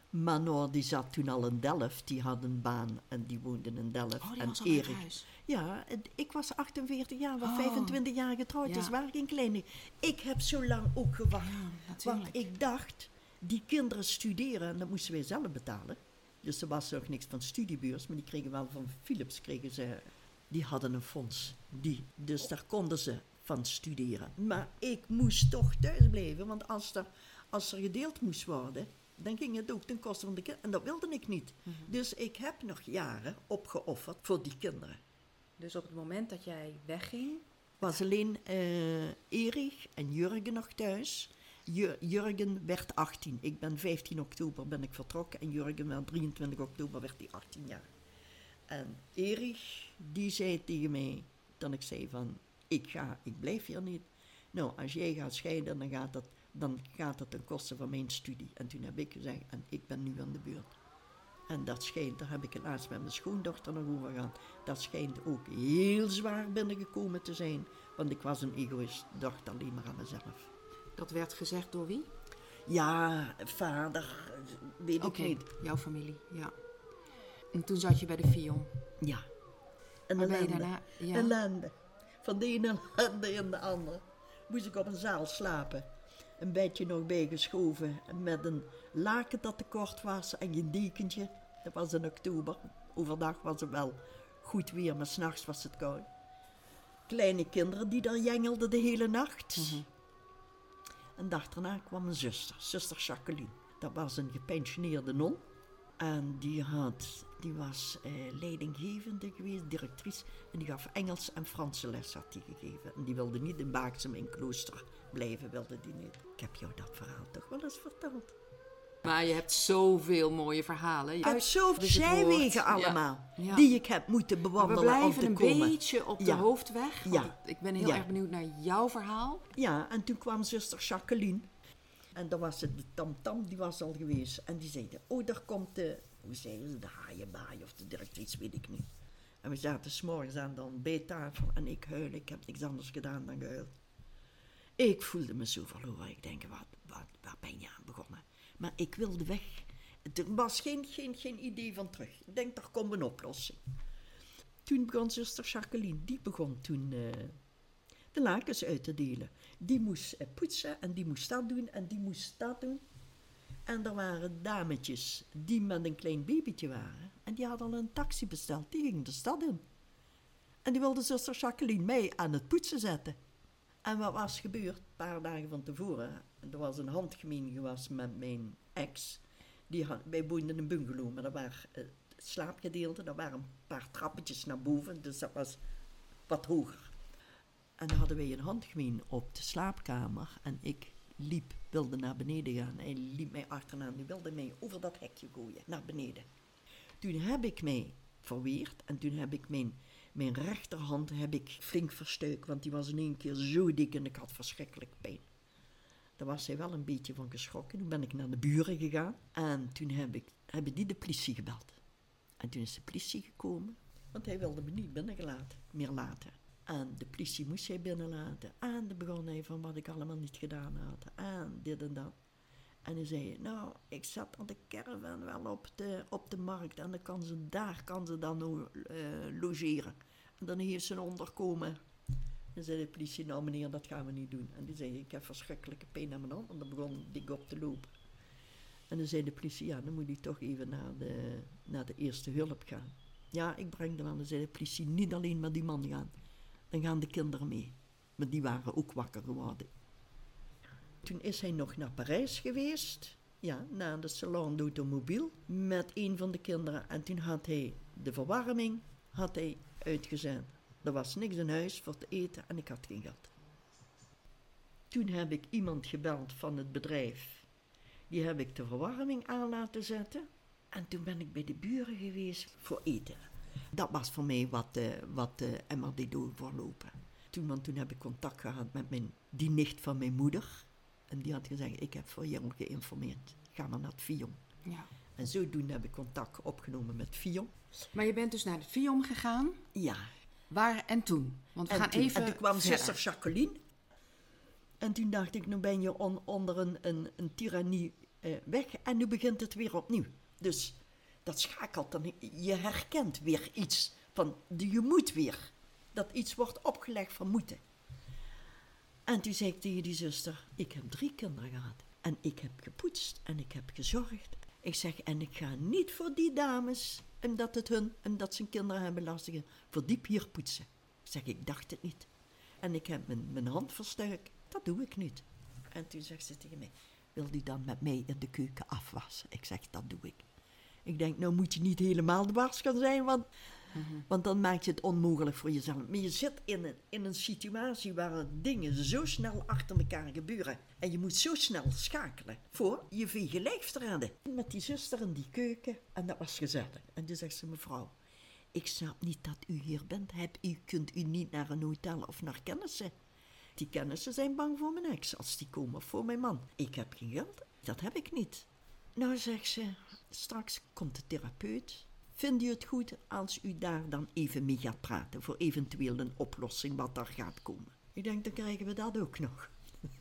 A: Manor die zat toen al in Delft, die had een baan en die woonde in Delft.
B: Oh,
A: en Erik.
B: huis.
A: Ja, ik was 48 jaar, was
B: Oh.
A: 25 jaar getrouwd,
B: Ja.
A: dus waren geen kleine. Ik heb zo lang ook gewacht.
B: Ja,
A: want ik dacht, die kinderen studeren en dat moesten wij zelf betalen. Dus er was nog niks van studiebeurs, maar die kregen wel van Philips, kregen ze, die hadden een fonds. Die, dus daar konden ze van studeren. Maar ik moest toch thuis blijven, want als er, als er gedeeld moest worden, dan ging het ook ten koste van de kinderen. En dat wilde ik niet.
B: Mhm.
A: Dus ik heb nog jaren opgeofferd voor die kinderen.
B: Dus op het moment dat jij wegging,
A: was alleen eh Erich en Jurgen nog thuis. Ju- Jurgen werd 18. Ik ben 15 oktober ben ik vertrokken en Jurgen werd 23 oktober werd hij 18 jaar. En Erich, die zei tegen mij, dat ik zei van, ik ga, ik blijf hier niet. Nou, als jij gaat scheiden, dan gaat dat, dan gaat het ten koste van mijn studie. En toen heb ik gezegd, en ik ben nu aan de beurt. En dat schijnt, daar heb ik het laatst met mijn schoondochter nog over gehad. Dat schijnt ook heel zwaar binnengekomen te zijn. Want ik was een egoïst, dacht alleen maar aan mezelf.
B: dat werd gezegd door wie?
A: Ja, vader, weet ik niet.
B: jouw familie, ja. En toen zat je bij de Fion.
A: Ja. En ellende.
B: daarna... Ja.
A: Ellende. Van de ene ellende in de andere. Moest ik op een zaal slapen. Een bedje nog bijgeschoven. Met een laken dat te kort was en een dekentje. Dat was in oktober. Overdag was het wel goed weer, maar s'nachts was het koud. Kleine kinderen die daar jengelden de hele nacht.
B: Mhm.
A: En dag daarna kwam een zuster, zuster Jacqueline. Dat was een gepensioneerde non. En die, had, die was eh, leidinggevende geweest, directrice. En die gaf Engels en Franse les had die gegeven. En die wilde niet in Baaksem in klooster blijven, wilde die niet. Ik heb jou dat verhaal toch wel eens verteld.
B: Maar je hebt zoveel mooie verhalen.
A: Ik heb
B: Uit-
A: zoveel
B: dus
A: zijwegen allemaal,
B: Ja.
A: die ik heb moeten
B: Maar we
A: bewandelen
B: blijven een
A: komen.
B: beetje op de
A: Ja.
B: hoofdweg. Ik ben heel erg benieuwd naar jouw verhaal.
A: Ja, en toen kwam zuster Jacqueline. En dan was het de tamtam, die was al geweest. En die zeiden, oh, daar komt de, hoe zeiden ze, de haaienbaai of de directrice, weet ik niet. En we zaten s'morgens aan de ontbijttafel en ik huil, ik heb niks anders gedaan dan gehuild. Ik voelde me zo verloren. Ik denk, wat, wat, waar ben je aan begonnen? Maar ik wilde weg. Er was geen, geen, geen idee van terug. Ik denk, daar komt een oplossing. Toen begon zuster Jacqueline, die begon toen eh, de lakens uit te delen. Die moest eh, poetsen en die moest dat doen en die moest dat doen. En er waren dametjes die met een klein babytje waren. En die hadden al een taxi besteld. Die gingen de stad in. En die wilde zuster Jacqueline mee aan het poetsen zetten. En wat was gebeurd? Een paar dagen van tevoren. Er was een handgemeen geweest met mijn ex. Die had, wij woonden in een bungalow, maar dat waren eh, het slaapgedeelte. Er waren een paar trappetjes naar boven, dus dat was wat hoger. En dan hadden wij een handgemeen op de slaapkamer. En ik liep, wilde naar beneden gaan. Hij liep mij achterna. Die wilde mij over dat hekje gooien, naar beneden. Toen heb ik mij verweerd en toen heb ik mijn, mijn rechterhand heb ik flink verstuikt, want die was in één keer zo dik en ik had verschrikkelijk pijn. Daar was hij wel een beetje van geschrokken. Toen ben ik naar de buren gegaan en toen heb ik, hebben die de politie gebeld. En toen is de politie gekomen, want hij wilde me niet binnengelaten, meer laten. En de politie moest hij binnenlaten. En dan begon hij van wat ik allemaal niet gedaan had. En dit en dat. En hij zei, nou, ik zat aan de caravan wel op de, op de markt. En dan kan ze, daar kan ze dan eh, logeren. En dan heeft ze een onderkomen. En zei de politie, nou meneer, dat gaan we niet doen. En die zei, ik heb verschrikkelijke pijn aan mijn hand. En dan begon ik op te lopen. En dan zei de politie, ja, dan moet u toch even naar de, naar de eerste hulp gaan. Ja, ik breng er aan. Dan zei de politie, niet alleen met die man gaan. Dan gaan de kinderen mee. Maar die waren ook wakker geworden. Toen is hij nog naar Parijs geweest. Ja, naar de Salon d'Automobile met een van de kinderen. En toen had hij de verwarming had hij uitgezet. Er was niks in huis voor te eten en ik had geen geld. Toen heb ik iemand gebeld van het bedrijf. Die heb ik de verwarming aan laten zetten. En toen ben ik bij de buren geweest voor eten. Dat was voor mij wat, eh wat eh deed voorlopen. Toen, want toen heb ik contact gehad met mijn, die nicht van mijn moeder. En die had gezegd, ik heb voor jou geïnformeerd. Ga maar naar het Vion.
B: Ja.
A: En zodoende heb ik contact opgenomen met Vion.
B: Maar je bent dus naar het Viom gegaan.
A: Ja.
B: Waar en toen? Want we
A: En
B: gaan
A: toen,
B: even
A: en toen kwam
B: verder.
A: zuster Jacqueline. En toen dacht ik, nu ben je on- onder een, een, een tirannie eh, weg en nu begint het weer opnieuw. Dus dat schakelt dan. Je herkent weer iets van, je moet weer. Dat iets wordt opgelegd van moeten. En toen zei ik tegen die zuster, ik heb drie kinderen gehad. En ik heb gepoetst en ik heb gezorgd. Ik zeg, en ik ga niet voor die dames, omdat het hun, omdat ze kinderen hebben lastig, voor die pier poetsen. Ik zeg, ik dacht het niet. En ik heb mijn, mijn hand versterkt. Dat doe ik niet. En toen zegt ze tegen mij, wil die dan met mij in de keuken afwassen? Ik zeg, dat doe ik. Ik denk, nou moet je niet helemaal de baas gaan zijn, want, want dan maak je het onmogelijk voor jezelf. Maar je zit in een, in een situatie waar dingen zo snel achter elkaar gebeuren. En je moet zo snel schakelen voor je vege lijf te redden. Met die zuster in die keuken, en dat was gezellig. En toen zegt ze, mevrouw, ik snap niet dat u hier bent. Heb, u kunt u niet naar een hotel of naar kennissen. Die kennissen zijn bang voor mijn ex als die komen of voor mijn man. Ik heb geen geld. Dat heb ik niet. Nou, zegt ze, straks komt de therapeut. Vindt u het goed als u daar dan even mee gaat praten voor eventueel een oplossing wat daar gaat komen? Ik denk, dan krijgen we dat ook nog.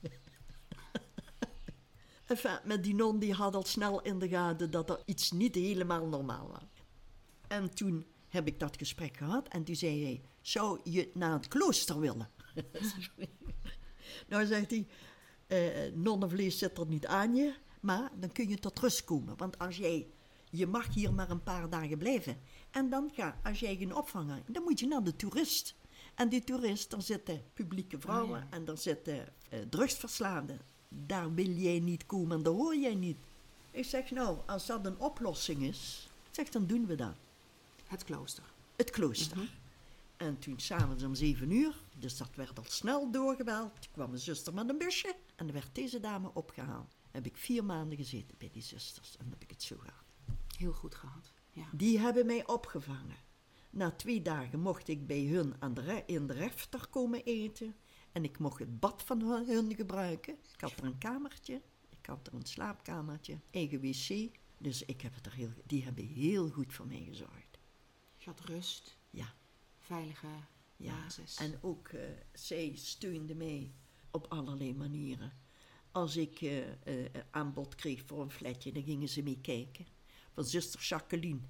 A: Enfin, met die non die had al snel in de gaten dat er iets niet helemaal normaal was. En toen heb ik dat gesprek gehad en toen zei hij, zou je naar het klooster willen? nou zegt hij, eh, nonnenvlees zit er niet aan je, maar dan kun je tot rust komen. Want als jij, je mag hier maar een paar dagen blijven. En dan ga, als jij geen opvang hebt, dan moet je naar de toerist. En die toerist, daar zitten publieke vrouwen en daar zitten drugsverslaafden. Daar wil jij niet komen en daar hoor jij niet. Ik zeg, nou, als dat een oplossing is, zeg, dan doen we dat.
B: Het klooster.
A: Het klooster. En toen s'avonds om zeven uur, dus dat werd al snel doorgebeld, kwam mijn zuster met een busje en er werd deze dame opgehaald. Heb ik vier maanden gezeten bij die zusters en heb ik het zo gehad.
B: Heel goed gehad. Ja.
A: Die hebben mij opgevangen. Na twee dagen mocht ik bij hun aan de re- in de refter komen eten. En ik mocht het bad van hun, gebruiken. Ik had er een kamertje. Ik had er een slaapkamertje, eigen wc. Dus ik heb het er heel, die hebben heel goed voor mij gezorgd.
B: Je had rust,
A: Ja,
B: veilige
A: ja.
B: basis.
A: En ook eh, zij steunde mij op allerlei manieren. Als ik eh, eh, aanbod kreeg voor een flatje, dan gingen ze mee kijken. Van zuster Jacqueline,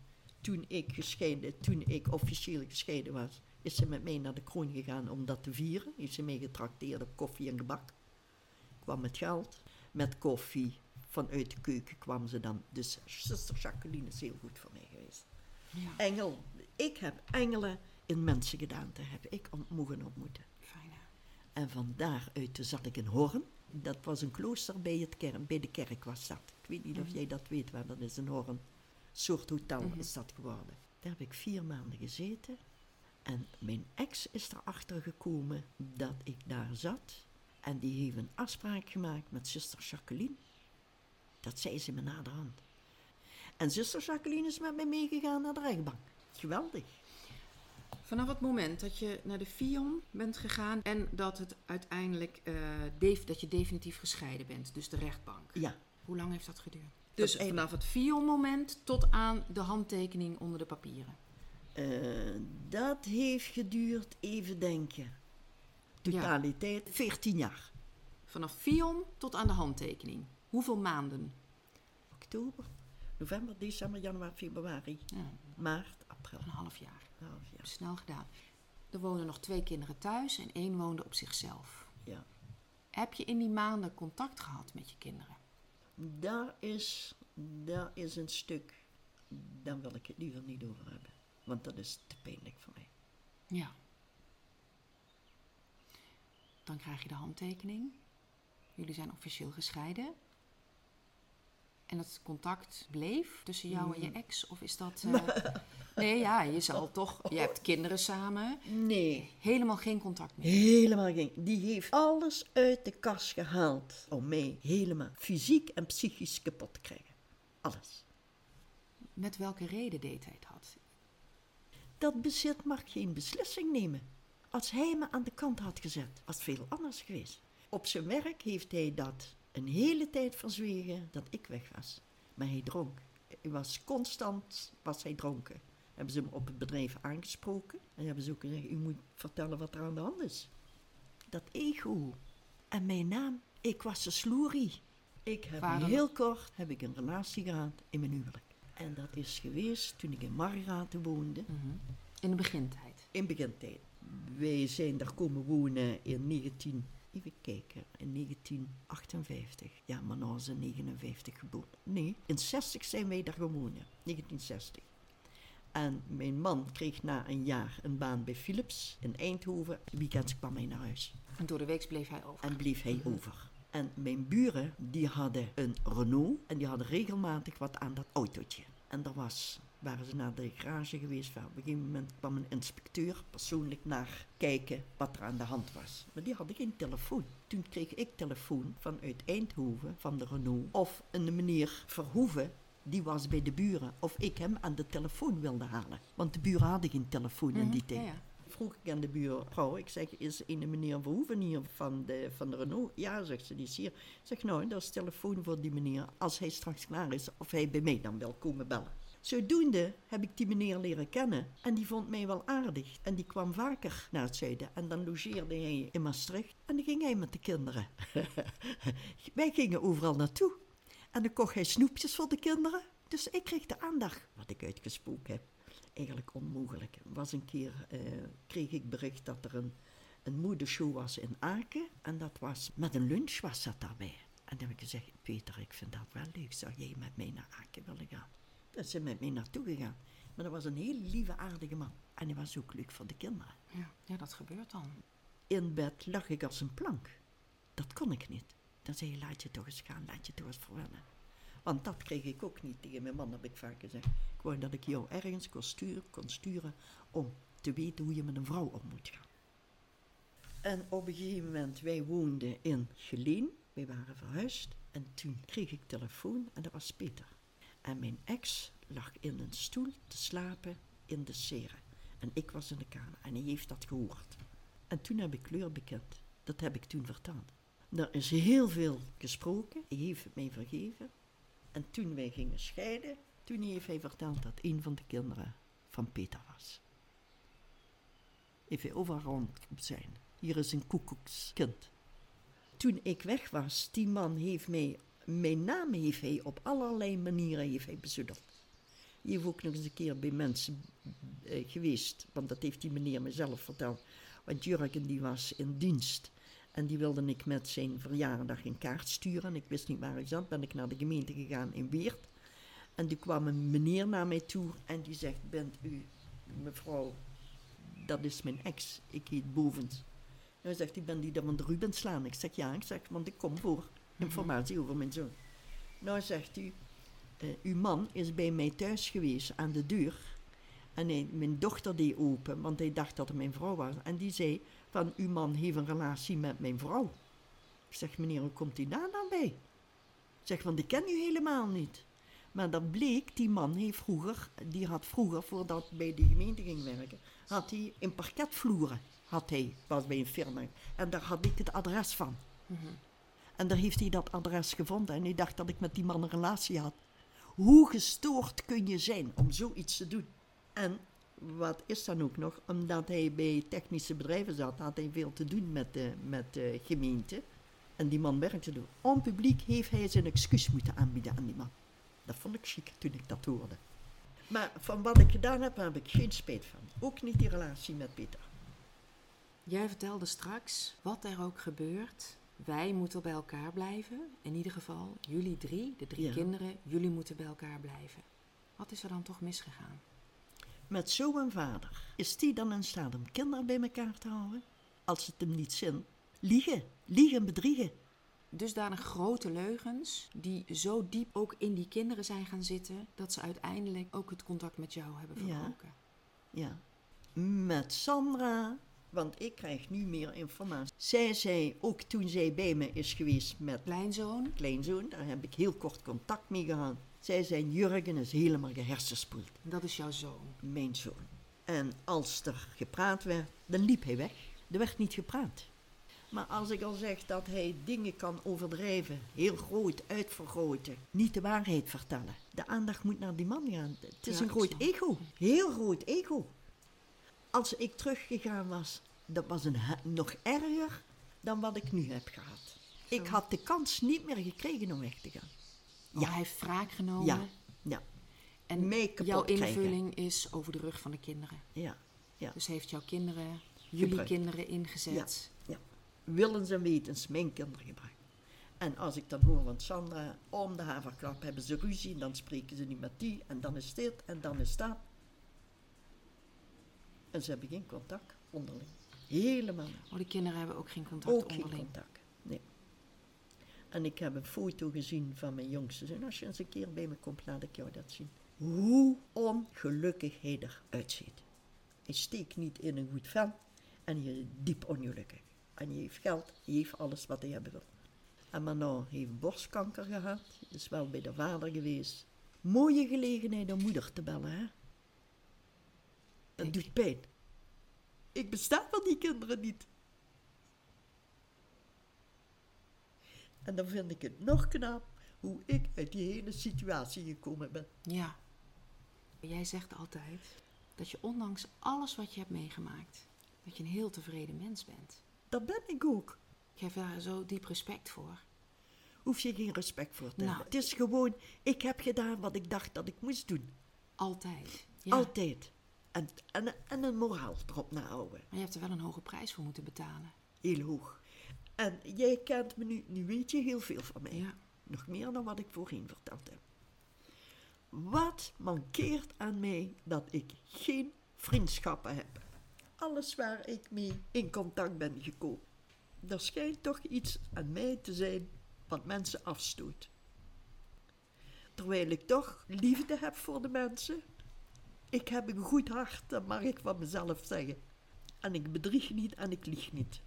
A: toen ik gescheiden, toen ik officieel gescheiden was, is ze met mij naar de kroon gegaan om dat te vieren. Heeft ze mij getrakteerd op koffie en gebak. Kwam met geld, met koffie. Vanuit de keuken kwam ze dan. Dus zuster Jacqueline is heel goed voor mij geweest.
B: ja,
A: Engel, ik heb engelen in mensen gedaan te hebben. Ik ont- mogen ontmoeten.
B: fijn hè?
A: En van daaruit zat ik in Horn. Dat was een klooster bij, het kerk, bij de kerk was dat. Ik weet niet of jij dat weet waar dat is, in Horn. Soort hotel is dat geworden. Daar heb ik vier maanden gezeten. En mijn ex is erachter gekomen dat ik daar zat. En die heeft een afspraak gemaakt met zuster Jacqueline. Dat zei ze me naderhand. En zuster Jacqueline is met mij meegegaan naar de rechtbank. Geweldig.
B: Vanaf het moment dat je naar de Fion bent gegaan en dat het uiteindelijk eh, dat je definitief gescheiden bent, dus de rechtbank.
A: Ja,
B: Hoe lang heeft dat geduurd? Dus
A: een-
B: vanaf het Fion-moment tot aan de handtekening onder de papieren.
A: Eh, dat heeft geduurd, even denken. Totaliteit 14 jaar.
B: Vanaf Fion tot aan de handtekening. Hoeveel maanden?
A: Oktober, november, december, januari, februari,
B: Ja,
A: maart, april.
B: een half jaar.
A: Half jaar.
B: Snel gedaan. Er wonen nog twee kinderen thuis en één woonde op zichzelf.
A: Ja.
B: Heb je in die maanden contact gehad met je kinderen?
A: Daar is, daar is een stuk, daar wil ik het liever niet over hebben. Want dat is te pijnlijk voor mij.
B: Ja. Dan krijg je de handtekening. Jullie zijn officieel gescheiden. En het contact bleef tussen jou en je ex? Of is dat... eh, Nee, ja, je zal toch... Je hebt kinderen samen.
A: Nee,
B: Helemaal geen contact meer.
A: helemaal geen. Die heeft alles uit de kast gehaald om mij helemaal fysiek en psychisch kapot te krijgen. Alles.
B: Met welke reden deed hij dat?
A: Dat bezit mag geen beslissing nemen. Als hij me aan de kant had gezet, was het veel anders geweest. Op zijn werk heeft hij dat een hele tijd verzwegen dat ik weg was. Maar hij dronk. Hij was constant, was hij dronken. Hebben ze hem op het bedrijf aangesproken. En hebben ze ook gezegd, u moet vertellen wat er aan de hand is. Dat ego. En mijn naam, ik was een sloerie. Ik heb heel kort heb ik een relatie gehad in mijn huwelijk. En dat is geweest toen ik in Margraten woonde.
B: In de begintijd.
A: In begintijd. Wij zijn daar komen wonen in 19... Even kijken, in 1958. Ja, maar nou is in 59 geboren. Nee, in 60 zijn wij daar gewoond, ja. 1960. En mijn man kreeg na een jaar een baan bij Philips in Eindhoven. Weekends kwam hij naar huis
B: En door de week bleef hij over.
A: en bleef hij over. En mijn buren, die hadden een Renault en die hadden regelmatig wat aan dat autootje. En daar was, waren ze naar de garage geweest. Waar op een gegeven moment kwam een inspecteur persoonlijk naar kijken wat er aan de hand was. Maar die hadden geen telefoon. Toen kreeg ik telefoon vanuit Eindhoven, van de Renault. Of een meneer Verhoeven, die was bij de buren. Of ik hem aan de telefoon wilde halen. Want de buren hadden geen telefoon in die
B: Mhm,
A: tijd.
B: ja, ja.
A: Vroeg ik aan de buurvrouw, ik zeg, is een meneer Verhoeven hier van de, van de Renault? Ja, zegt ze, die is hier. Ik zeg, nou, dat is telefoon voor die meneer. Als hij straks klaar is, of hij bij mij dan wil komen bellen. Zodoende heb ik die meneer leren kennen. En die vond mij wel aardig. En die kwam vaker naar het zuiden. En dan logeerde hij in Maastricht. En dan ging hij met de kinderen. Wij gingen overal naartoe. En dan kocht hij snoepjes voor de kinderen. Dus ik kreeg de aandacht. Wat ik uitgesproken heb. Eigenlijk onmogelijk. Was een keer, eh, kreeg ik bericht dat er een, een moedershow was in Aken. En dat was, met een lunch was dat daarbij. En dan heb ik gezegd, Peter, ik vind dat wel leuk. Zou jij met mij naar Aken willen gaan? Is ze met mij naartoe gegaan. Maar dat was een heel lieve, aardige man. En hij was ook leuk voor de kinderen.
B: Ja, ja, dat gebeurt dan.
A: In bed lag ik als een plank. Dat kon ik niet. Dan zei je, laat je toch eens gaan, laat je toch eens verwennen. Want dat kreeg ik ook niet tegen mijn man, heb ik vaak gezegd. Ik wou dat ik jou ergens kon sturen, kon sturen om te weten hoe je met een vrouw om moet gaan. En op een gegeven moment, wij woonden in Geleen. Wij waren verhuisd. En toen kreeg ik telefoon en dat was Peter. En mijn ex lag in een stoel te slapen in de serre. En ik was in de kamer en hij heeft dat gehoord. En toen heb ik kleur bekend. Dat heb ik toen verteld. Er is heel veel gesproken. Hij heeft het mij vergeven. En toen wij gingen scheiden, toen heeft hij verteld dat een van de kinderen van Peter was. Heeft hij overal rond zijn. Hier is een koekoekskind. Toen ik weg was, die man heeft mij, mijn naam heeft hij op allerlei manieren heeft hij bezoedeld. Ook nog eens een keer bij mensen eh, geweest, want dat heeft die meneer mezelf verteld. Want Jurgen die was in dienst en die wilde ik met zijn verjaardag een kaart sturen. En ik wist niet waar ik zat, ben ik naar de gemeente gegaan in Weert. En toen kwam een meneer naar mij toe en die zegt, bent u mevrouw, dat is mijn ex, ik heet Bovens. En hij zegt, ik ben die dat van de Ruben slaan. Ik zeg, ja, ik zeg, want ik kom voor informatie over mijn zoon. Nou zegt u, eh, uw man is bij mij thuis geweest aan de deur. En hij, mijn dochter deed open, want hij dacht dat het mijn vrouw was. En die zei van, uw man heeft een relatie met mijn vrouw. Ik zeg, meneer, hoe komt u daar dan bij? Zeg, want ik ken u helemaal niet. Maar dat bleek, die man heeft vroeger, die had vroeger, voordat hij bij de gemeente ging werken, had hij in parketvloeren, had hij, was bij een firma. En daar had ik het adres van. En daar heeft hij dat adres gevonden en hij dacht dat ik met die man een relatie had. Hoe gestoord kun je zijn om zoiets te doen? En wat is dan ook nog? Omdat hij bij technische bedrijven zat, had hij veel te doen met de, met gemeente. En die man werkte door. On publiek heeft hij zijn excuus moeten aanbieden aan die man. Dat vond ik chic toen ik dat hoorde. Maar van wat ik gedaan heb, heb ik geen spijt van. Ook niet die relatie met Peter.
B: Jij vertelde straks, wat er ook gebeurt, wij moeten bij elkaar blijven. In ieder geval, jullie drie, de drie
A: Ja.
B: kinderen, jullie moeten bij elkaar blijven. Wat is er dan toch misgegaan?
A: Met zo'n vader. Is die dan in staat om kinderen bij elkaar te houden? Als het hem niet zin. Liegen. Liegen en bedriegen.
B: Dusdanig grote leugens die zo diep ook in die kinderen zijn gaan zitten, dat ze uiteindelijk ook het contact met jou hebben
A: Ja.
B: verbroken.
A: Ja. Met Sandra, want ik krijg nu meer informatie. Zij zei, ook toen zij bij me is geweest met
B: Kleinzoon,
A: kleinzoon, daar heb ik heel kort contact mee gehad. Zij zei, Jurgen is helemaal gehersenspoeld,
B: dat is jouw zoon.
A: mijn zoon. En als er gepraat werd, dan liep hij weg. Er werd niet gepraat. Maar als ik al zeg dat hij dingen kan overdrijven, heel groot uitvergroten, niet de waarheid vertellen. De aandacht moet naar die man gaan. Het is
B: Ja,
A: een groot ego. Heel groot ego. Als ik teruggegaan was, dat was een, nog erger dan wat ik nu heb gehad. Ik had de kans niet meer gekregen om weg te gaan.
B: Want
A: Ja.
B: hij heeft wraak genomen.
A: Ja, ja,
B: En jouw
A: krijgen.
B: invulling is over de rug van de kinderen.
A: ja, ja.
B: Dus heeft jouw kinderen, jullie kinderen ingezet.
A: ja. Willens en wetens mijn kinderen gebruikt. En als ik dan hoor van Sandra, om de haverklap hebben ze ruzie, dan spreken ze niet met die, en dan is dit, en dan is dat. En ze hebben geen contact onderling. Helemaal niet.
B: Oh, die kinderen hebben ook geen contact
A: Ook geen
B: onderling.
A: contact. Nee. En ik heb een foto gezien van mijn jongste zoon. Als je eens een keer bij me komt, laat ik jou dat zien. Hoe ongelukkig hij eruit ziet. Hij steekt niet in een goed vel en je is diep ongelukkig. En je heeft geld, je heeft alles wat hij hebben wil. En Manon heeft borstkanker gehad, is wel bij de vader geweest. Mooie gelegenheid om moeder te bellen, hè? Dat
B: Ik-
A: doet pijn. Ik besta van die kinderen niet. En dan vind ik het nog knap hoe ik uit die hele situatie gekomen ben.
B: Ja. Jij zegt altijd dat je ondanks alles wat je hebt meegemaakt, dat je een heel tevreden mens bent.
A: Dat ben ik ook.
B: Ik heb daar zo diep respect voor.
A: Hoef je geen respect voor te
B: Nou.
A: hebben. Het is gewoon, ik heb gedaan wat ik dacht dat ik moest doen.
B: Altijd. Ja.
A: Altijd. En, en, en een moraal erop nahouden.
B: Maar je hebt er wel een hoge prijs voor moeten betalen.
A: Heel hoog. En jij kent me nu, nu weet je heel veel van mij.
B: Ja.
A: Nog meer dan wat ik voorheen verteld heb. Wat mankeert aan mij dat ik geen vriendschappen heb? Alles waar ik mee in contact ben gekomen. Er schijnt toch iets aan mij te zijn wat mensen afstoot. Terwijl ik toch liefde heb voor de mensen. Ik heb een goed hart, dat mag ik van mezelf zeggen. En ik bedrieg niet en ik lieg niet.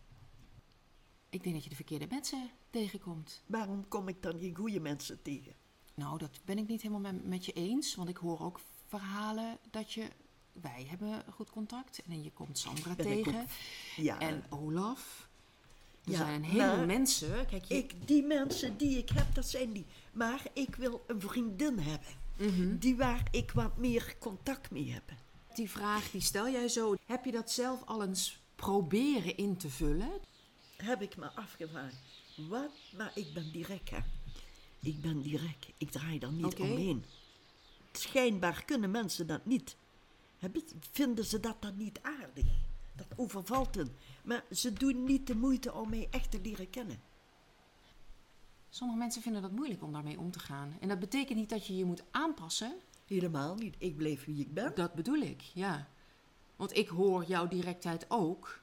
B: Ik denk dat je de verkeerde mensen tegenkomt.
A: Waarom kom ik dan geen goede mensen tegen?
B: Nou, dat ben ik niet helemaal met, je eens. Want ik hoor ook verhalen dat je... Wij hebben goed contact. En je komt Sandra
A: Ben
B: tegen.
A: Ja,
B: En Olaf. Er
A: Ja,
B: zijn een heleboel
A: maar
B: mensen. Kijk, je,
A: Ik, die mensen die ik heb, dat zijn die. Maar ik wil een vriendin hebben. Die waar ik wat meer contact mee heb.
B: die vraag die stel jij zo. Heb je dat zelf al eens proberen in te vullen?
A: Heb ik me afgevraagd. Wat? Maar ik ben direct, hè. Ik ben direct. Ik draai daar niet omheen. Schijnbaar kunnen mensen dat niet. Vinden ze dat dan niet aardig? Dat overvalt hen. Maar ze doen niet de moeite om mij echt te leren kennen.
B: Sommige mensen vinden dat moeilijk om daarmee om te gaan. En dat betekent niet dat je je moet aanpassen.
A: Helemaal niet. Ik blijf wie ik ben.
B: Dat bedoel ik, ja. Want ik hoor jouw directheid ook.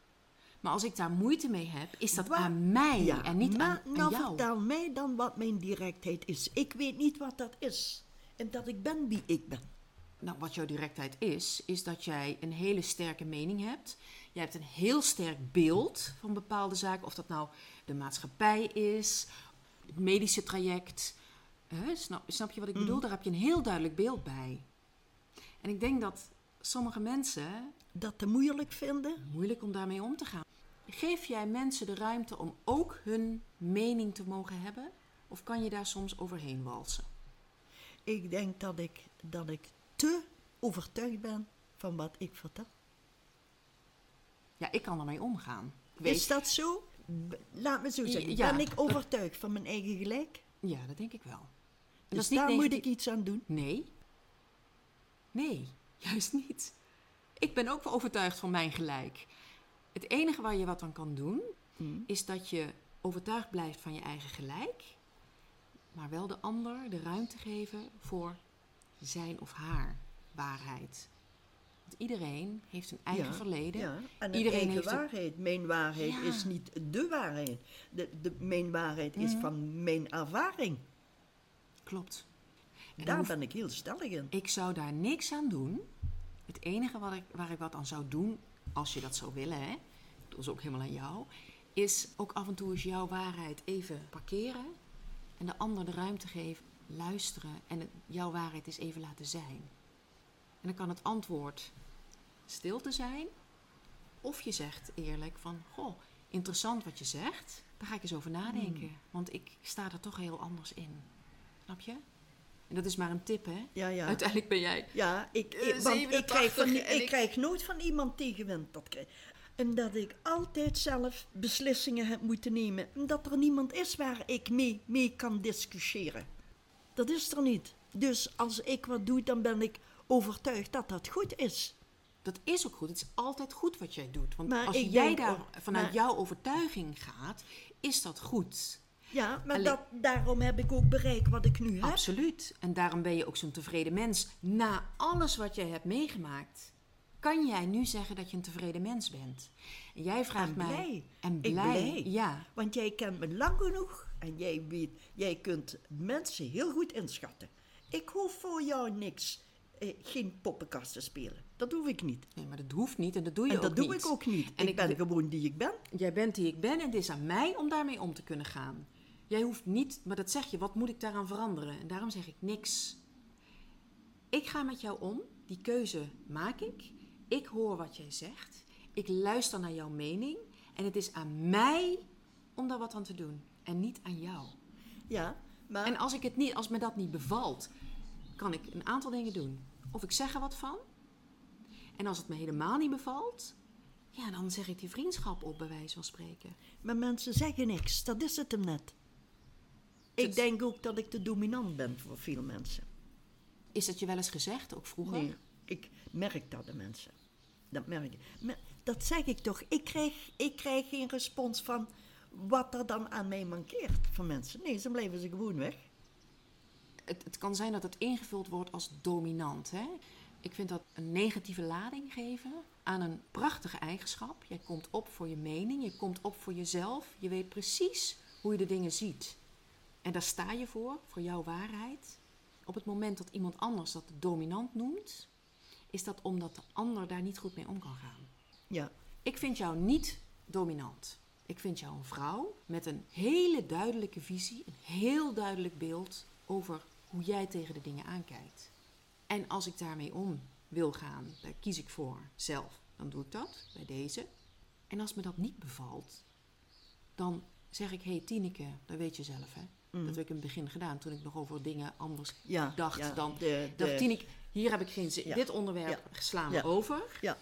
B: Maar als ik daar moeite mee heb, is dat aan mij
A: Ja,
B: en niet
A: maar
B: aan, aan
A: nou
B: jou.
A: vertel mij dan wat mijn directheid is. Ik weet niet wat dat is. En dat ik ben wie ik ben.
B: Nou, wat jouw directheid is, is dat jij een hele sterke mening hebt. Jij hebt een heel sterk beeld van bepaalde zaken. Of dat nou de maatschappij is, het medische traject. Snap, snap je wat ik
A: Mm.
B: bedoel? Daar heb je een heel duidelijk beeld bij. En ik denk dat sommige mensen
A: Dat te moeilijk vinden?
B: moeilijk om daarmee om te gaan. Geef jij mensen de ruimte om ook hun mening te mogen hebben? Of kan je daar soms overheen walsen?
A: Ik denk dat ik, dat ik te overtuigd ben van wat ik vertel.
B: Ja, ik kan ermee omgaan. Weet,
A: Is dat zo? Laat me zo zeggen.
B: Ja,
A: ben ik overtuigd van mijn eigen gelijk?
B: Ja, dat denk ik wel. En
A: Dus daar moet ik iets aan doen.
B: Nee. Nee, juist niet. Ik ben ook wel overtuigd van mijn gelijk. Het enige waar je wat aan kan doen,
A: Hmm.
B: is dat je overtuigd blijft van je eigen gelijk, maar wel de ander de ruimte geven voor zijn of haar waarheid. Want iedereen heeft een eigen
A: Ja,
B: verleden.
A: Ja, en een
B: Iedereen
A: eigen
B: heeft een-
A: waarheid. Mijn waarheid
B: Ja.
A: is niet de waarheid. De, de, mijn waarheid is
B: Mhm.
A: van mijn ervaring.
B: Klopt. En
A: Daar
B: hoef-
A: ben ik heel stellig in.
B: Ik zou daar niks aan doen. Het enige wat ik, waar ik wat aan zou doen, als je dat zou willen, hè, dat is ook helemaal aan jou, is ook af en toe eens jouw waarheid even parkeren en de ander de ruimte geven, luisteren en het- jouw waarheid eens even laten zijn. En dan kan het antwoord stil te zijn, of je zegt eerlijk van, goh, interessant wat je zegt, daar ga ik eens over nadenken, want ik sta er toch heel anders in. Snap je? En dat is maar een tip, hè?
A: Ja, ja.
B: Uiteindelijk ben jij.
A: Ja, ik,
B: Eh,
A: ik, want ik,
B: 87
A: krijg, van, ik
B: ik-
A: krijg nooit van iemand tegenwind. Dat krijg. En dat ik altijd zelf beslissingen heb moeten nemen. En dat er niemand is waar ik mee, mee kan discussiëren. Dat is er niet. Dus als ik wat doe, dan ben ik overtuigd dat dat goed is.
B: Dat is ook goed. Het is altijd goed wat jij doet. Want
A: Maar
B: als jij daar
A: ook-
B: vanuit
A: maar-
B: jouw overtuiging gaat, is dat goed.
A: Ja, maar
B: Alleen-
A: dat, daarom heb ik ook bereikt wat ik nu heb.
B: Absoluut. En daarom ben je ook zo'n tevreden mens. Na alles wat jij hebt meegemaakt, kan jij nu zeggen dat je een tevreden mens bent. En jij vraagt
A: En
B: mij.
A: blij.
B: En blij. Ja.
A: Want jij kent me lang genoeg en jij weet, jij kunt mensen heel goed inschatten. Ik hoef voor jou niks, eh, geen poppenkast te spelen. Dat hoef ik niet.
B: Nee, maar dat hoeft niet en dat doe je
A: en
B: ook
A: dat doe
B: niet.
A: ik ook niet.
B: En
A: ik ben gewoon die ik ben.
B: Jij bent die ik ben en het is aan mij om daarmee om te kunnen gaan. Jij hoeft niet, maar dat zeg je, wat moet ik daaraan veranderen? En daarom zeg ik niks. Ik ga met jou om, die keuze maak ik. Ik hoor wat jij zegt. Ik luister naar jouw mening. En het is aan mij om daar wat aan te doen. En niet aan jou.
A: Ja, maar
B: En als, ik het niet, als me dat niet bevalt, kan ik een aantal dingen doen. Of ik zeg er wat van. En als het me helemaal niet bevalt, ja, dan zeg ik die vriendschap op, bij wijze van spreken.
A: Maar mensen zeggen niks, dat is het hem net. Ik
B: Het-
A: denk ook dat ik te dominant ben voor veel mensen.
B: Is dat je wel eens gezegd, ook vroeger?
A: Nee, ik merk dat de mensen. Dat merk ik. Maar dat zeg ik toch. Ik krijg, ik krijg geen respons van wat er dan aan mij mankeert van mensen. Nee, ze blijven ze gewoon weg.
B: Het, het kan zijn dat het ingevuld wordt als dominant. Hè? Ik vind dat een negatieve lading geven aan een prachtige eigenschap. Jij komt op voor je mening, je komt op voor jezelf. Je weet precies hoe je de dingen ziet. En daar sta je voor, voor jouw waarheid. Op het moment dat iemand anders dat dominant noemt, is dat omdat de ander daar niet goed mee om kan gaan.
A: Ja,
B: Ik vind jou niet dominant. Ik vind jou een vrouw met een hele duidelijke visie, een heel duidelijk beeld over hoe jij tegen de dingen aankijkt. En als ik daarmee om wil gaan, daar kies ik voor zelf, dan doe ik dat bij deze. En als me dat niet bevalt, dan zeg ik, hé hey, Tineke, dat weet je zelf hè. Dat heb ik in het begin gedaan, toen ik nog over dingen anders.
A: Ja,
B: dacht
A: ja,
B: dan.
A: de-
B: dacht
A: de-
B: Tineke, hier heb ik geen zin.
A: Ja.
B: Dit onderwerp slaan we
A: Ja.
B: over.
A: Ja.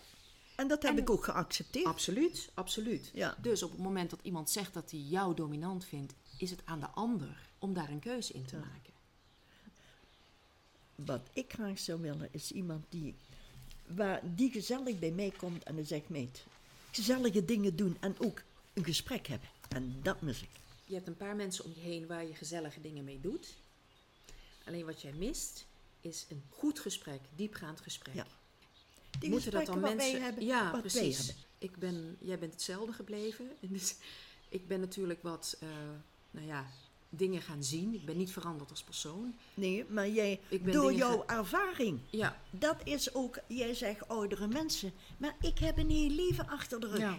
A: En dat heb
B: En-
A: ik ook geaccepteerd.
B: Absoluut, absoluut.
A: Ja.
B: Dus op het moment dat iemand zegt dat hij jou dominant vindt, is het aan de ander om daar een keuze in te maken.
A: Wat ik graag zou willen is iemand die, waar, die gezellig bij mij komt en dan zegt: Meet, gezellige dingen doen en ook een gesprek hebben. En dat mis ik.
B: Je hebt een paar mensen om je heen waar je gezellige dingen mee doet. Alleen wat jij mist, is een goed gesprek, diepgaand gesprek.
A: Ja. Die
B: Moeten dat dan mensen...
A: hebben,
B: ja, precies.
A: hebben.
B: Ik ben, jij bent hetzelfde gebleven. En Dus ik ben natuurlijk wat, eh, nou ja, dingen gaan zien. Ik ben niet veranderd als persoon.
A: Nee, maar jij,
B: Ik
A: door jouw ervaring,
B: Ja,
A: dat is ook, jij zegt oudere mensen, maar ik heb een heel leven achter de rug.
B: ja.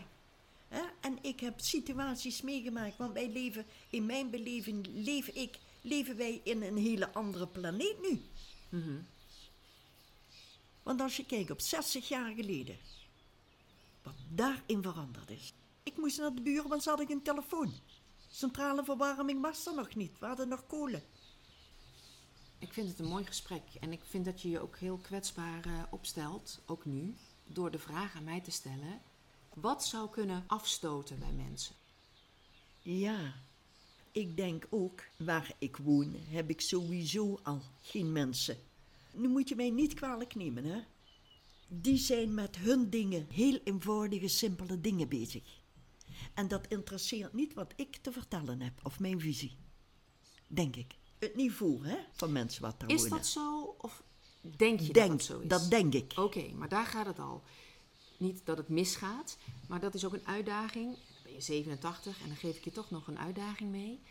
A: En ik heb situaties meegemaakt, want wij leven, in mijn beleving leef ik, leven wij in een hele andere planeet nu.
B: Mhm.
A: Want als je kijkt op 60 jaar geleden, wat daarin veranderd is. Ik moest naar de buren, want ze hadden geen telefoon. Centrale verwarming was er nog niet, we hadden nog kolen.
B: Ik vind het een mooi gesprek. En ik vind dat je je ook heel kwetsbaar eh, opstelt, ook nu, door de vraag aan mij te stellen: wat zou kunnen afstoten bij mensen?
A: Ja, ik denk ook, waar ik woon, heb ik sowieso al geen mensen. Nu moet je mij niet kwalijk nemen, hè. Die zijn met hun dingen, heel eenvoudige, simpele dingen bezig. En dat interesseert niet wat ik te vertellen heb, of mijn visie. Denk ik. Het niveau, hè, van mensen wat daar
B: Is
A: wonen.
B: dat zo of denk je dat
A: denk,
B: dat zo is?
A: dat denk ik.
B: Oké, maar daar gaat het al. Niet dat het misgaat, maar dat is ook een uitdaging. Dan ben je 87 en dan geef ik je toch nog een uitdaging mee.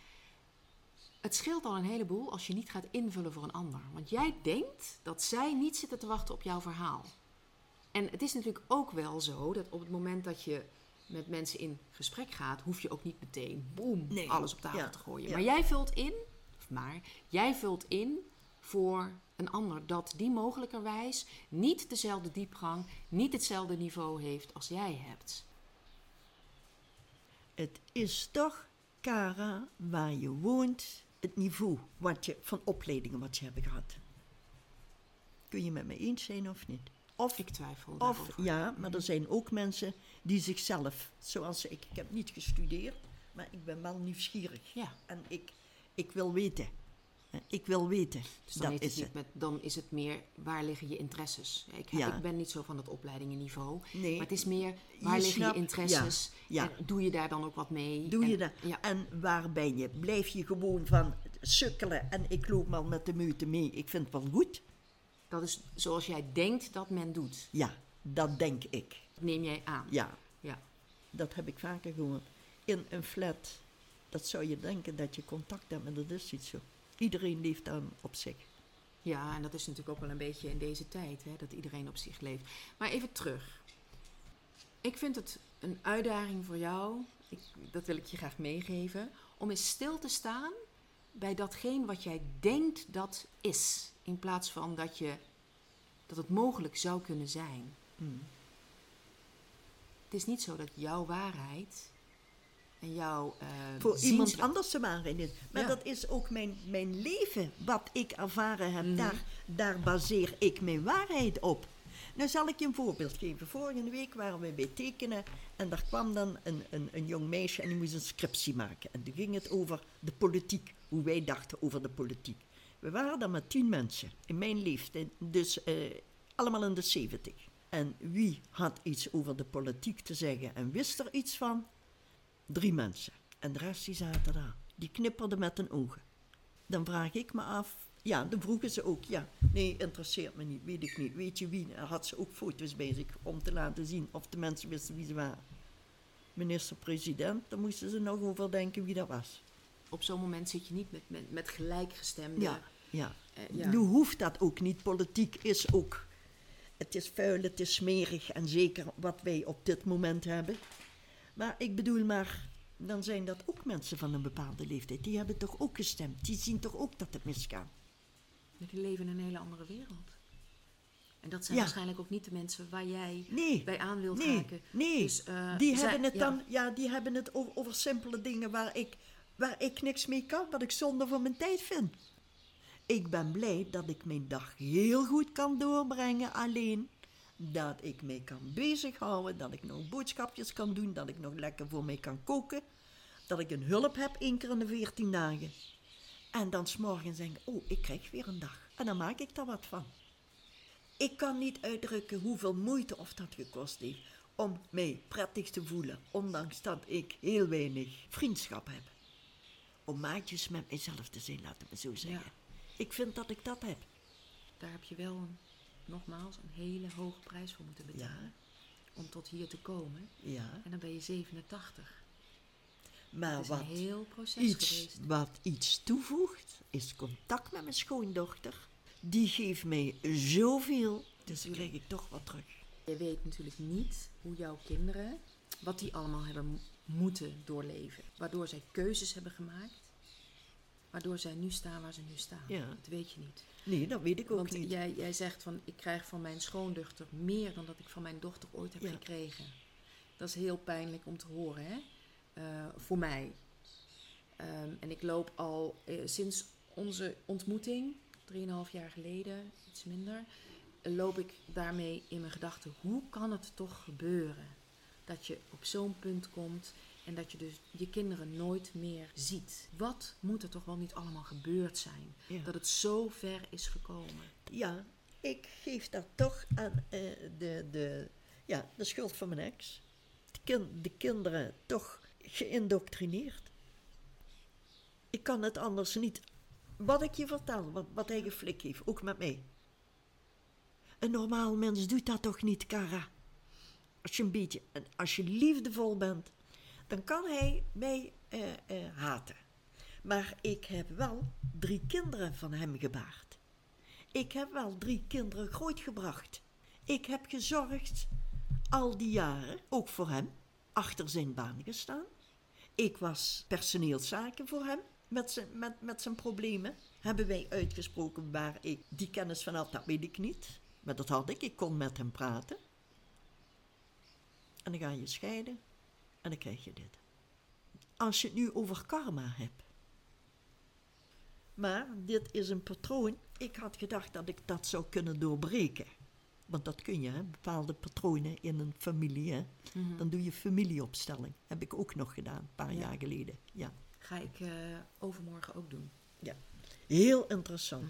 B: Het scheelt al een heleboel als je niet gaat invullen voor een ander. Want jij denkt dat zij niet zitten te wachten op jouw verhaal. En het is natuurlijk ook wel zo dat op het moment dat je met mensen in gesprek gaat, hoef je ook niet meteen boem
A: Nee,
B: alles op tafel
A: ja,
B: te gooien.
A: ja.
B: Maar jij vult in, of maar, jij vult in voor een ander dat die mogelijkerwijs niet dezelfde diepgang, niet hetzelfde niveau heeft als jij hebt.
A: Het is toch, Cara, waar je woont, het niveau wat je, van opleidingen wat je hebt gehad. Kun je met me eens zijn of niet? Of,
B: Ik twijfel
A: of ja, maar er zijn ook mensen die zichzelf, zoals ik, ik heb niet gestudeerd, maar ik ben wel nieuwsgierig.
B: Ja.
A: En ik, ik wil weten. Ik wil weten.
B: Dus dan,
A: dat is
B: het met, dan is het meer waar liggen je interesses. Ik,
A: Ja.
B: ik ben niet zo van het opleidingenniveau.
A: Nee.
B: Maar het is meer waar
A: Je
B: liggen je interesses.
A: ja, ja.
B: En doe je daar dan ook wat mee?
A: Doe je
B: En-
A: dat?
B: Ja.
A: En waar ben je? Blijf je gewoon van sukkelen en ik loop maar met de meute mee. Ik vind het wel goed.
B: Dat is zoals jij denkt dat men doet.
A: Ja, dat denk ik.
B: Dat neem jij aan.
A: Ja,
B: Ja.
A: dat heb ik vaker gehoord. In een flat, dat zou je denken dat je contact hebt, maar dat is niet zo. Iedereen leeft dan op zich.
B: Ja, en dat is natuurlijk ook wel een beetje in deze tijd, hè, dat iedereen op zich leeft. Maar even terug. Ik vind het een uitdaging voor jou, ik, dat wil ik je graag meegeven, om eens stil te staan bij datgene wat jij denkt dat is, in plaats van dat, je, dat het mogelijk zou kunnen zijn.
A: Hmm.
B: Het is niet zo dat jouw waarheid en jouw eh
A: Voor iemand anders de waarheid is. Maar
B: Ja.
A: dat is ook mijn, mijn leven, wat ik ervaren heb.
B: Mhm.
A: Daar, daar baseer ik mijn waarheid op. Nou zal ik je een voorbeeld geven. Vorige week waren we bij tekenen en daar kwam dan een, een, een jong meisje en die moest een scriptie maken. En toen ging het over de politiek, hoe wij dachten over de politiek. We waren dan met tien mensen in mijn leeftijd, dus eh, allemaal in de zeventig. En wie had iets over de politiek te zeggen en wist er iets van? Drie mensen. En de rest die zaten daar. Die knipperden met hun ogen. Dan vraag ik me af. Ja, dan vroegen ze ook. Ja, nee, interesseert me niet. Weet ik niet. Weet je wie? Had ze ook foto's bij zich om te laten zien of de mensen wisten wie ze waren. Minister-president, daar moesten ze nog over denken wie dat was.
B: Op zo'n moment zit je niet met, met, met gelijkgestemde.
A: Ja, ja.
B: Eh, ja.
A: Nu hoeft dat ook niet. Politiek is ook. Het is vuil, het is smerig en zeker wat wij op dit moment hebben. Maar ik bedoel maar, dan zijn dat ook mensen van een bepaalde leeftijd. Die hebben toch ook gestemd. Die zien toch ook dat het misgaat.
B: Die leven in een hele andere wereld. En dat zijn
A: Ja.
B: waarschijnlijk ook niet de mensen waar jij
A: Nee.
B: bij aan wilt
A: Nee,
B: raken.
A: nee.
B: Dus, eh,
A: die,
B: zij-
A: hebben het
B: ja.
A: dan, ja, die hebben het over, over simpele dingen waar ik, waar ik niks mee kan, wat ik zonde van mijn tijd vind. Ik ben blij dat ik mijn dag heel goed kan doorbrengen alleen. Dat ik mij kan bezighouden, dat ik nog boodschapjes kan doen, dat ik nog lekker voor mij kan koken. Dat ik een hulp heb één keer in de veertien dagen. En dan s'morgens denk ik, oh, ik krijg weer een dag. En dan maak ik daar wat van. Ik kan niet uitdrukken hoeveel moeite of dat gekost heeft om mij prettig te voelen, ondanks dat ik heel weinig vriendschap heb. Om maatjes met mijzelf te zijn, laten we zo zeggen.
B: Ja.
A: Ik vind dat ik dat heb.
B: Daar heb je wel een, nogmaals een hele hoge prijs voor moeten betalen.
A: Ja,
B: Om tot hier te komen.
A: ja.
B: En dan ben je 87.
A: Maar wat iets,
B: geweest.
A: wat iets toevoegt, is contact met mijn schoondochter. Die geeft mij zoveel, dus dan krijg ik toch wat terug.
B: Je weet natuurlijk niet hoe jouw kinderen, wat die allemaal hebben mo- moeten doorleven. Waardoor zij keuzes hebben gemaakt. Waardoor zij nu staan waar ze nu staan.
A: Ja.
B: Dat weet je niet.
A: Nee, dat weet ik ook
B: Want
A: niet.
B: jij, jij zegt van, ik krijg van mijn schoondochter meer dan dat ik van mijn dochter ooit heb
A: Ja.
B: gekregen. Dat is heel pijnlijk om te horen, hè? Eh, voor mij. Ehm, en ik loop al eh, sinds onze ontmoeting, 3,5 jaar geleden, iets minder, loop ik daarmee in mijn gedachten. Hoe kan het toch gebeuren dat je op zo'n punt komt en dat je dus je kinderen nooit meer ziet? Wat moet er toch wel niet allemaal gebeurd zijn?
A: Ja.
B: Dat het zo ver is gekomen.
A: Ja, ik geef dat toch aan eh, de, de, ja, de schuld van mijn ex. De, de kinderen toch geïndoctrineerd. Ik kan het anders niet. Wat ik je vertel, wat, wat hij geflikt heeft, ook met mij. Een normaal mens doet dat toch niet, Cara? Als je een beetje, als je liefdevol bent, dan kan hij mij eh, eh, haten. Maar ik heb wel drie kinderen van hem gebaard. Ik heb wel drie kinderen grootgebracht. Ik heb gezorgd al die jaren, ook voor hem, achter zijn baan gestaan. Ik was personeelszaken voor hem met zijn, met, met zijn problemen. Hebben wij uitgesproken waar ik die kennis van had, dat weet ik niet. Maar dat had ik, ik kon met hem praten. En dan ga je scheiden en dan krijg je dit. Als je het nu over karma hebt. Maar dit is een patroon. Ik had gedacht dat ik dat zou kunnen doorbreken. Want dat kun je, hè? bepaalde patronen in een familie. Hè? Dan doe je familieopstelling. Heb ik ook nog gedaan, een paar
B: Ja.
A: jaar geleden. Ja.
B: Ga ik eh, overmorgen ook doen.
A: ja. Heel interessant.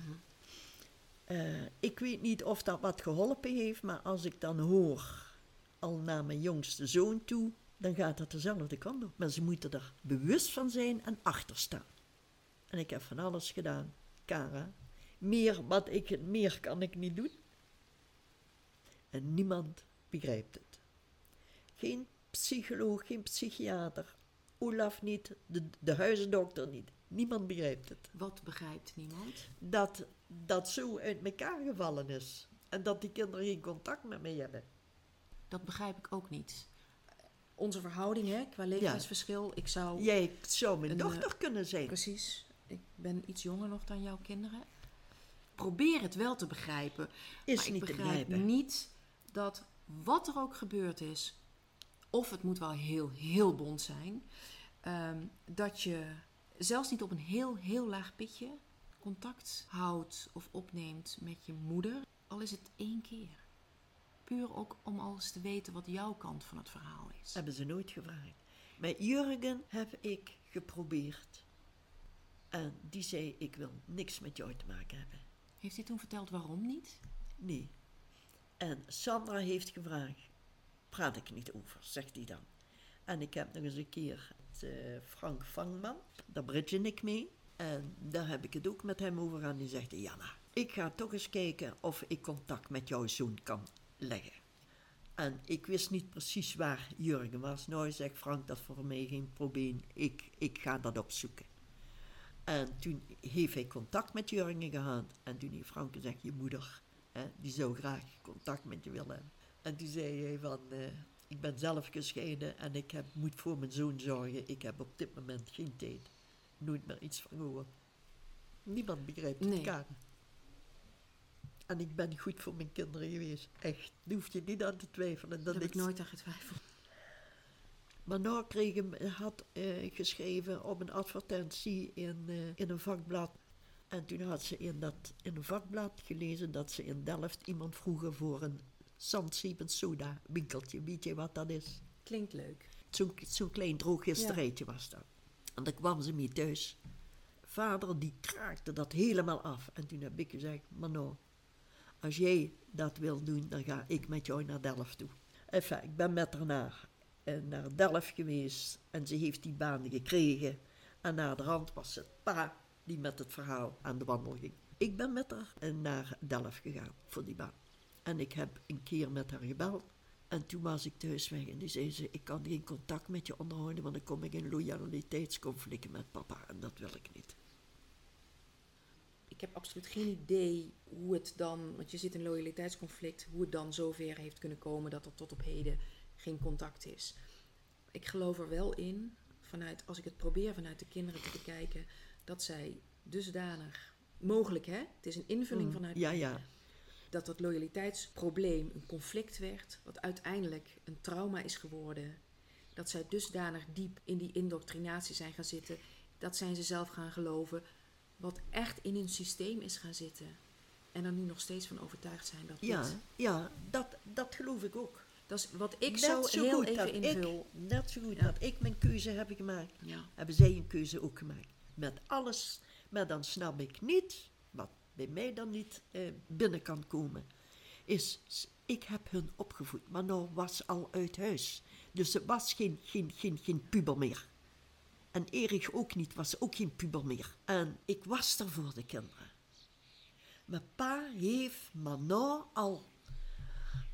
A: Eh, ik weet niet of dat wat geholpen heeft, maar als ik dan hoor, al naar mijn jongste zoon toe, dan gaat dat dezelfde kant op. Maar ze moeten er bewust van zijn en achter staan. En ik heb van alles gedaan, Cara. Meer, wat ik, meer kan ik niet doen. En niemand begrijpt het. Geen psycholoog, geen psychiater. Olaf niet, de, de huisdokter niet. Niemand begrijpt het.
B: Wat begrijpt niemand?
A: Dat dat zo uit elkaar gevallen is. En dat die kinderen geen contact met mij hebben.
B: Dat begrijp ik ook niet. Onze verhouding, hè, qua leeftijdsverschil. Ik zou.
A: Jij zou mijn
B: Een,
A: dochter kunnen zijn.
B: Precies. Ik ben iets jonger nog dan jouw kinderen. Probeer het wel te begrijpen.
A: Is
B: maar ik
A: niet te
B: begrijp
A: begrijpen.
B: niet dat wat er ook gebeurd is, of het moet wel heel, heel bond zijn, ehm, dat je zelfs niet op een heel, heel laag pitje contact houdt of opneemt met je moeder, al is het één keer. Puur ook om alles te weten wat jouw kant van het verhaal is.
A: Hebben ze nooit gevraagd. Met Jurgen heb ik geprobeerd. En die zei, ik wil niks met jou te maken hebben.
B: Heeft hij toen verteld waarom niet?
A: Nee. En Sandra heeft gevraagd, praat ik niet over, zegt hij dan. En ik heb nog eens een keer eh, Frank Vangman, daar bridge ik mee. En daar heb ik het ook met hem over gehad. Die zegt, Janna, ik ga toch eens kijken of ik contact met jouw zoon kan leggen. En ik wist niet precies waar Jurgen was. Nou, zegt Frank, dat voor mij geen probleem. Ik, ik ga dat opzoeken. En toen heeft hij contact met Jurgen gehad. En toen heeft Frank gezegd, je moeder, hè, die zou graag contact met je willen hebben. En toen zei hij van, eh, ik ben zelf gescheiden en ik heb, moet voor mijn zoon zorgen. Ik heb op dit moment geen tijd. Nooit meer iets van gehoord. Niemand begrijpt
B: Nee.
A: elkaar. En ik ben goed voor mijn kinderen geweest. Echt. Daar hoef je niet aan te twijfelen.
B: Daar
A: Dat
B: heb ik
A: ik
B: nooit aan getwijfeld.
A: Maar nou kreeg hem, had eh, geschreven op een advertentie in, eh, in een vakblad. En toen had ze in, dat, in een vakblad gelezen dat ze in Delft iemand vroegen voor een zandzeep en soda winkeltje. Weet je wat dat is?
B: Klinkt leuk.
A: Zo'n zo'n klein drooggisterijtje was dat. En daar kwam ze mee thuis. Vader die kraakte dat helemaal af. En toen heb ik gezegd, maar nou, als jij dat wil doen, dan ga ik met jou naar Delft toe. Enfin, ik ben met haar naar, eh, naar Delft geweest en ze heeft die baan gekregen. En na de hand was het pa die met het verhaal aan de wandel ging. Ik ben met haar naar Delft gegaan voor die baan. En ik heb een keer met haar gebeld. En toen was ik thuis weg en die zei ze, ik kan geen contact met je onderhouden, want dan kom ik in loyaliteitsconflicten met papa en dat wil ik niet.
B: Ik heb absoluut geen idee hoe het dan, want je zit in loyaliteitsconflict, hoe het dan zover heeft kunnen komen dat er tot op heden geen contact is. Ik geloof er wel in, vanuit, als ik het probeer vanuit de kinderen te bekijken, dat zij dusdanig, mogelijk hè, het is een invulling
A: Mm,
B: vanuit
A: Ja, ja.
B: dat dat loyaliteitsprobleem een conflict werd, wat uiteindelijk een trauma is geworden. Dat zij dusdanig diep in die indoctrinatie zijn gaan zitten, dat zijn ze zelf gaan geloven, wat echt in hun systeem is gaan zitten. En er nu nog steeds van overtuigd zijn dat
A: Ja,
B: dit...
A: ja dat, dat geloof ik ook.
B: Dat is wat ik
A: Net
B: zo, heel even invul.
A: Ik, net zo goed
B: Ja.
A: dat ik mijn keuze heb gemaakt,
B: Ja.
A: hebben zij een keuze ook gemaakt. Met alles, maar dan snap ik niet, wat bij mij dan niet eh, binnen kan komen, is, ik heb hun opgevoed, maar nou was al uit huis. Dus het was geen, geen, geen, geen puber meer. En Erich ook niet, was ook geen puber meer. En ik was er voor de kinderen. Mijn pa heeft Manon al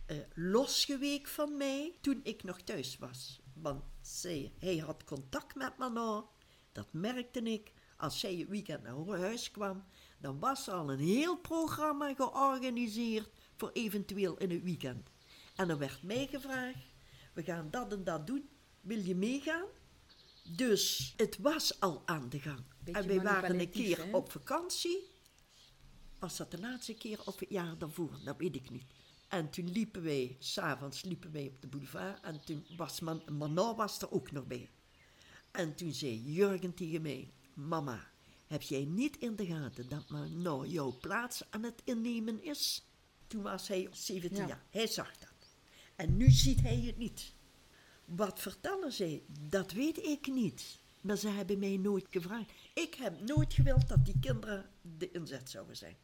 A: eh, losgeweek van mij toen ik nog thuis was. Want zij, hij had contact met Manon, dat merkte ik. Als zij het weekend naar huis kwam, dan was er al een heel programma georganiseerd voor eventueel in het weekend. En er werd mij gevraagd, we gaan dat en dat doen, wil je meegaan? Dus het was al aan de gang.
B: Beetje
A: en wij waren een keer
B: hè?
A: op vakantie. Was dat de laatste keer of het jaar daarvoor? Dat weet ik niet. En toen liepen wij, s'avonds liepen wij op de boulevard. En toen was Man Manon was er ook nog bij. En toen zei Jurgen tegen mij, mama, heb jij niet in de gaten dat Manon jouw plaats aan het innemen is? Toen was hij 17
B: Ja.
A: jaar. Hij zag dat. En nu ziet hij het niet. Wat vertellen zij? Dat weet ik niet. Maar ze hebben mij nooit gevraagd. Ik heb nooit gewild dat die kinderen de inzet zouden zijn.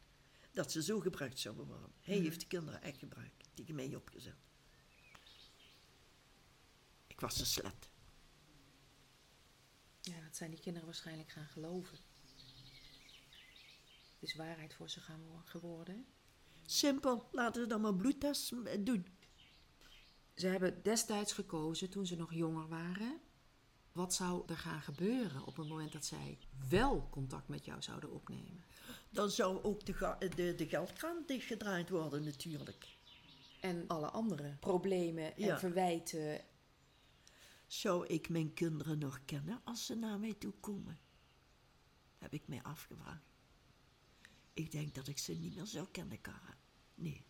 A: Dat ze zo gebruikt zouden worden. Hij heeft de kinderen echt gebruikt. Tegen mij opgezet. Ik was een slet.
B: Ja, dat zijn die kinderen waarschijnlijk gaan geloven. Het is waarheid voor ze gaan wo- geworden.
A: Simpel, laten we dan maar bloedtest doen.
B: Ze hebben destijds gekozen, toen ze nog jonger waren, wat zou er gaan gebeuren op het moment dat zij wel contact met jou zouden opnemen.
A: Dan zou ook de, de, de geldkraan dichtgedraaid worden natuurlijk.
B: En alle andere problemen en
A: Ja.
B: verwijten.
A: Zou ik mijn kinderen nog kennen als ze naar mij toe komen? Heb ik mij afgevraagd. Ik denk dat ik ze niet meer zou kennen, Kara. Nee.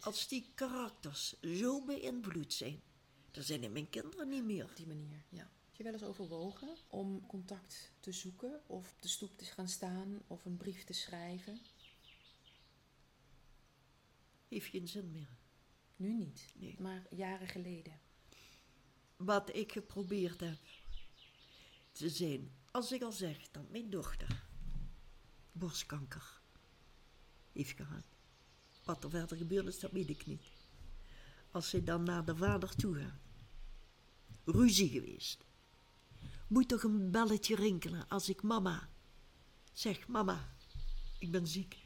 A: Als die karakters zo beïnvloed zijn, dan zijn het mijn kinderen niet meer.
B: Op die manier, ja. Heb je wel eens overwogen om contact te zoeken of op de stoep te gaan staan of een brief te schrijven?
A: Heeft geen zin meer.
B: Nu niet,
A: Nee.
B: maar jaren geleden.
A: Wat ik geprobeerd heb te zijn, als ik al zeg dat mijn dochter borstkanker heeft gehad. Wat er verder gebeurd is, dat weet ik niet. Als zij dan naar de vader toe gaat, ruzie geweest, moet toch een belletje rinkelen als ik mama zeg: Mama, ik ben ziek,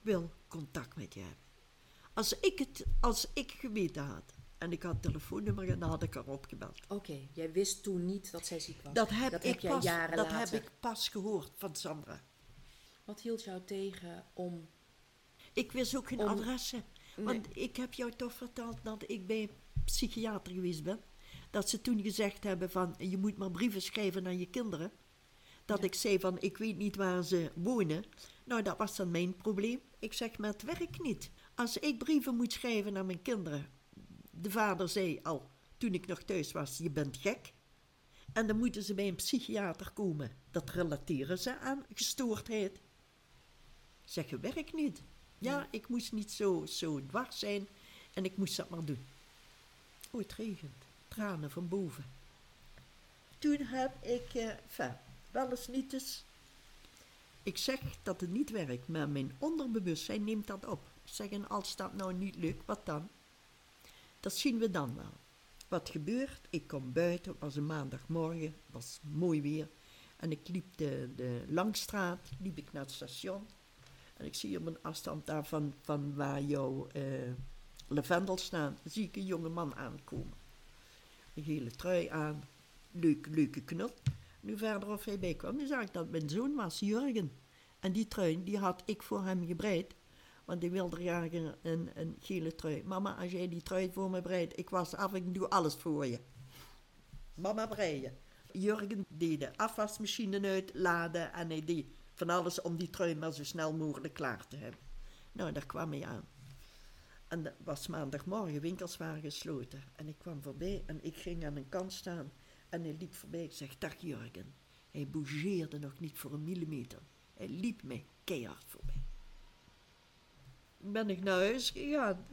A: wil contact met je hebben. Als ik het, als ik geweten had en ik had het telefoonnummer, dan had ik haar opgebeld.
B: Oké, jij wist toen niet dat zij ziek was.
A: Dat heb, ik
B: jij
A: pas,
B: jaren
A: dat
B: later.
A: heb ik pas gehoord van Sandra.
B: Wat hield jou tegen om...
A: Ik wist ook geen
B: Om-
A: adressen. Want ik heb jou toch verteld dat ik bij een psychiater geweest ben. Dat ze toen gezegd hebben van, je moet maar brieven schrijven naar je kinderen. Dat ik zei van, ik weet niet waar ze wonen. Nou, dat was dan mijn probleem. Ik zeg, maar het werkt niet. Als ik brieven moet schrijven naar mijn kinderen. De vader zei al, toen ik nog thuis was, je bent gek. En dan moeten ze bij een psychiater komen. Dat relateren ze aan gestoordheid. Zeggen, werkt niet. Ja, ik moest niet zo, zo dwars zijn en ik moest dat maar doen. Oh, het regent. Tranen van boven. Toen heb ik, eh, enfin, wel eens niet eens. Ik zeg dat het niet werkt, maar mijn onderbewustzijn neemt dat op. Ik zeg, en als dat nou niet lukt, wat dan? Dat zien we dan wel. Wat gebeurt? Ik kom buiten, het was een maandagmorgen, het was mooi weer. En ik liep de, de Langstraat, liep ik naar het station. En ik zie op een afstand daar van, van waar jouw eh, lavendel staan, zie ik een jonge man aankomen. Een gele trui aan, leuk, leuke knop. Nu verder of hij bij kwam, nu zag ik dat mijn zoon was, Jurgen. En die trui, die had ik voor hem gebreid. Die wilde graag een, een, een gele trui. Mama, als jij die trui voor me breidt, ik was af, ik doe alles voor je. Mama breien. Jurgen deed de afwasmachine uitladen en hij deed van alles om die trui maar zo snel mogelijk klaar te hebben. Nou, daar kwam hij aan. En dat was maandagmorgen, winkels waren gesloten. En ik kwam voorbij en ik ging aan een kant staan. En hij liep voorbij. Ik zeg, dag Jurgen. Hij bougeerde nog niet voor een millimeter. Hij liep mij keihard voorbij. Ben ik naar huis gegaan.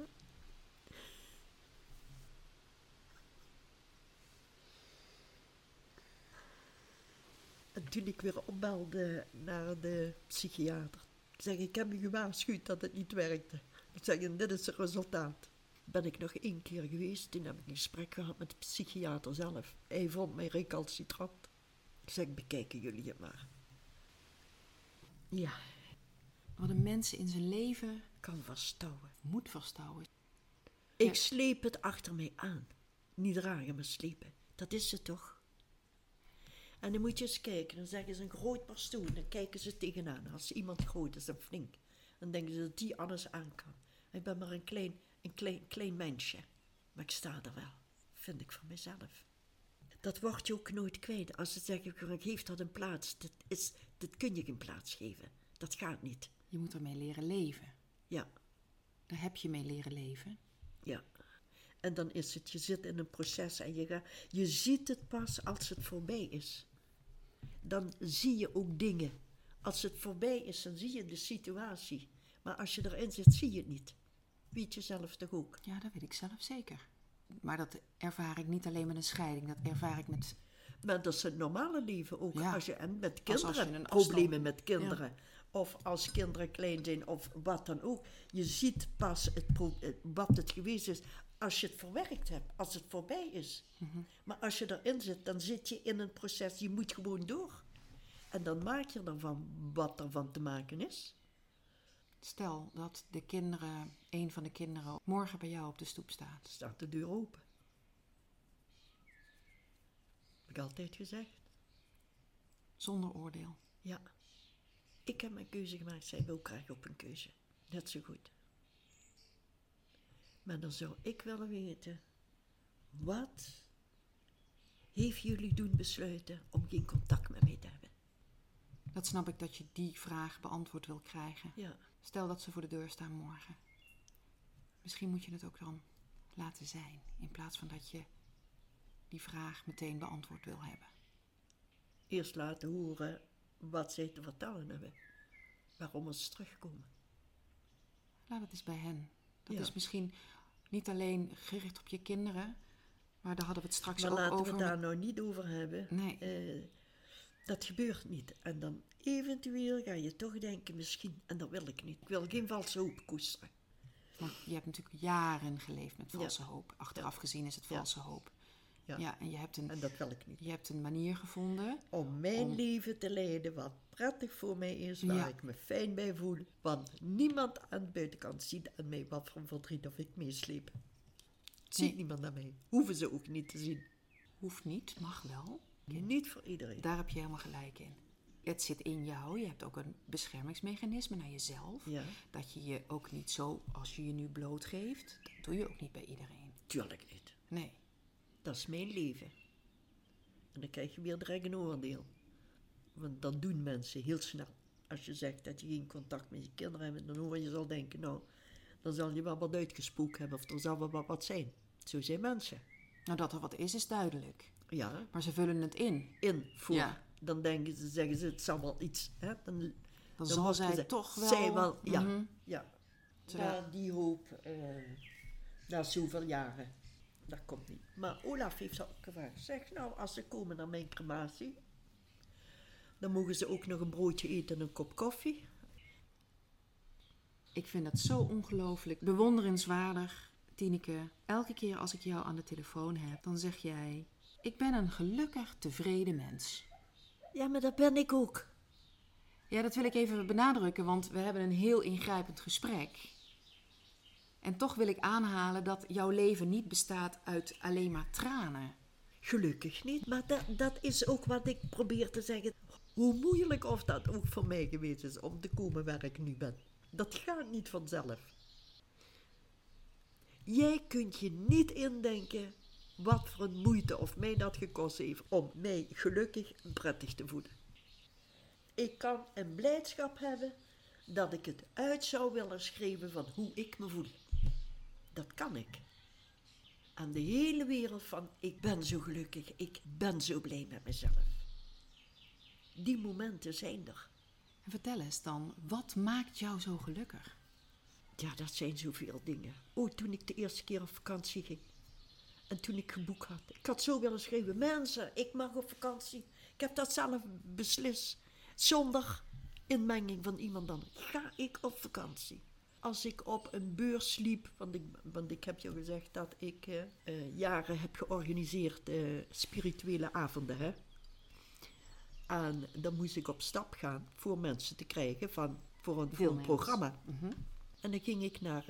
A: En toen ik weer opbelde naar de psychiater. Zeg, ik heb u gewaarschuwd dat het niet werkte. Ik zeg, en dit is het resultaat. Ben ik nog één keer geweest, toen heb ik een gesprek gehad met de psychiater zelf. Hij vond mij recalcitrant. Ik zeg, bekijken jullie het maar. Ja,
B: Wat een mens in zijn leven
A: kan vasthouden.
B: moet vasthouden.
A: Ik
B: Ja.
A: sleep het achter mij aan. Niet dragen, maar slepen. Dat is het toch? En dan moet je eens kijken. Dan zeggen ze een groot pastoor. Dan kijken ze tegenaan. Als iemand groot is en flink. Dan denken ze dat die alles aan kan. Ik ben maar een klein, een klein, klein mensje. Maar ik sta er wel. Vind ik van mezelf. Dat word je ook nooit kwijt. Als ze zeggen, geef dat een plaats. Dat, is, dat kun je geen plaats geven. Dat gaat niet.
B: Je moet ermee leren leven.
A: Ja.
B: Daar heb je mee leren leven.
A: Ja. En dan is het, je zit in een proces en je, gaat, je ziet het pas als het voorbij is. Dan zie je ook dingen. Als het voorbij is, dan zie je de situatie. Maar als je erin zit, zie je het niet. Weet je zelf toch ook?
B: Ja, dat weet ik zelf zeker. Maar dat ervaar ik niet alleen met een scheiding. Dat ervaar ik met...
A: Maar dat is het normale leven ook.
B: Ja.
A: Als je, en met
B: Als- als
A: kinderen,
B: je
A: problemen met kinderen. Of als kinderen klein zijn, of wat dan ook. Je ziet pas het, het- wat het geweest is als je het verwerkt hebt. Als het voorbij is.
B: Mhm.
A: Maar als je erin zit, dan zit je in een proces. Je moet gewoon door. En dan maak je ervan wat er van te maken is.
B: Stel dat de kinderen, een van de kinderen, morgen bij jou op de stoep staat.
A: Staat de deur open. Heb ik altijd gezegd.
B: Zonder oordeel.
A: Ja. Ik heb mijn keuze gemaakt, zij wil graag op een keuze. Net zo goed. Maar dan zou ik willen weten, wat heeft jullie doen besluiten om geen contact met mij te hebben?
B: Dat snap ik dat je die vraag beantwoord wil krijgen.
A: Ja,
B: Stel dat ze voor de deur staan morgen. Misschien moet je het ook dan laten zijn. In plaats van dat je die vraag meteen beantwoord wil hebben.
A: eerst laten horen wat zij te vertellen hebben. Waarom ze terugkomen.
B: Laat het eens bij hen. Dat
A: Ja.
B: is misschien niet alleen gericht op je kinderen. Maar daar hadden we het straks
A: Maar
B: ook
A: laten we
B: over.
A: het daar nou niet over hebben.
B: Nee.
A: Eh, dat gebeurt niet. En dan eventueel ga je toch denken, misschien, en dat wil ik niet. Ik wil geen valse hoop koesteren.
B: Want je hebt natuurlijk jaren geleefd met valse
A: Ja.
B: hoop. Achteraf gezien is het
A: Ja.
B: valse hoop.
A: Ja.
B: Ja, en je hebt, een,
A: En dat wil ik niet.
B: je hebt een manier gevonden.
A: Om mijn
B: Om-
A: leven te leiden wat prettig voor mij is, waar
B: Ja.
A: ik me fijn bij voel. Want niemand aan de buitenkant ziet aan mij wat voor verdriet of ik meesleep. Ziet
B: Nee.
A: niemand aan mij. Hoeven ze ook niet te zien.
B: Hoeft niet, mag wel.
A: Niet voor iedereen.
B: Daar heb je helemaal gelijk in. Het zit in jou. Je hebt ook een beschermingsmechanisme naar jezelf.
A: Ja.
B: Dat je je ook niet zo, als je je nu blootgeeft, dat doe je ook niet bij iedereen.
A: Tuurlijk niet.
B: Nee.
A: Dat is mijn leven. En dan krijg je weer direct een oordeel. Want dan doen mensen heel snel. Als je zegt dat je geen contact met je kinderen hebt, dan hoor je zal denken, nou, dan zal je wel wat uitgesproken hebben of er zal wel wat, zijn. Zo zijn mensen.
B: Nou, dat er wat is, is duidelijk.
A: Ja,
B: Maar ze vullen het in.
A: in voor.
B: Ja.
A: Dan denken ze, zeggen ze, het zal wel iets. Hè? Dan,
B: Dan,
A: dan
B: zal zij
A: gezegd,
B: toch wel...
A: Zij wel, ja.
B: Mhm.
A: ja. Na die hoop, eh, na zoveel jaren, dat komt niet. Maar Olaf heeft ook gevraagd, zeg nou, als ze komen naar mijn crematie, dan mogen ze ook nog een broodje eten en een kop koffie.
B: Ik vind dat zo ongelooflijk bewonderenswaardig, Tineke. Elke keer als ik jou aan de telefoon heb, dan zeg jij... Ik ben een gelukkig, tevreden mens.
A: Ja, maar dat ben ik ook.
B: Ja, dat wil ik even benadrukken, want we hebben een heel ingrijpend gesprek. En toch wil ik aanhalen dat jouw leven niet bestaat uit alleen maar tranen.
A: Gelukkig niet, maar dat, is ook wat ik probeer te zeggen. Hoe moeilijk of dat ook voor mij geweest is om te komen waar ik nu ben. Dat gaat niet vanzelf. Jij kunt je niet indenken wat voor een moeite of mij dat gekost heeft om mij gelukkig en prettig te voelen. Ik kan een blijdschap hebben dat ik het uit zou willen schrijven van hoe ik me voel. Dat kan ik aan de hele wereld van ik ben zo gelukkig, ik ben zo blij met mezelf. Die momenten zijn er.
B: En vertel eens dan, wat maakt jou zo gelukkig?
A: Ja, dat zijn zoveel dingen. Oh, toen ik de eerste keer op vakantie ging. En toen ik geboekt had. Ik had zo willen schrijven, mensen, ik mag op vakantie. Ik heb dat zelf beslist. Zonder inmenging van iemand dan ga ik op vakantie. Als ik op een beurs liep, want ik, want ik heb je gezegd dat ik eh, eh, jaren heb georganiseerd eh, spirituele avonden. Hè? En dan moest ik op stap gaan voor mensen te krijgen van, voor, een, voor een programma.
B: Mhm.
A: En dan ging ik naar,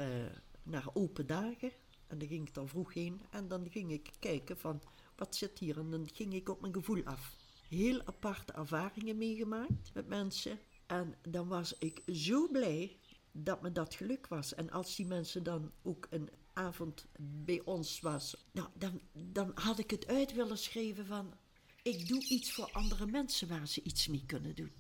A: naar open dagen. En dan ging ik dan vroeg heen. En dan ging ik kijken van, wat zit hier? En dan ging ik op mijn gevoel af. Heel aparte ervaringen meegemaakt met mensen. En dan was ik zo blij dat me dat geluk was. En als die mensen dan ook een avond bij ons was, nou, dan, dan had ik het uit willen schrijven van, ik doe iets voor andere mensen waar ze iets mee kunnen doen.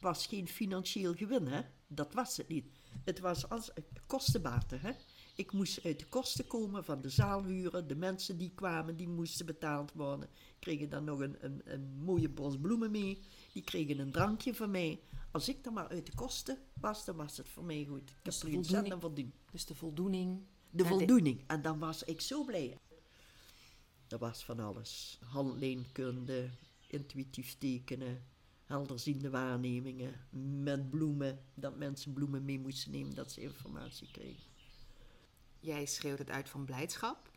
A: Was geen financieel gewin, hè? Dat was het niet. Het was als kostenbaten, hè? Ik moest uit de kosten komen van de zaalhuren. De mensen die kwamen, die moesten betaald worden. Kregen dan nog een, een, een mooie bos bloemen mee. Die kregen een drankje van mij. Als ik dan maar uit de kosten was, dan was het voor mij goed. Ik heb
B: Dus de
A: er
B: voldoening-
A: verdiend.
B: Dus de voldoening.
A: De
B: Ja,
A: voldoening. En dan was ik zo blij. Er was van alles. Handleenkunde, intuïtief tekenen, helderziende waarnemingen, met bloemen. Dat mensen bloemen mee moesten nemen, dat ze informatie kregen.
B: Jij schreeuwt het uit van blijdschap.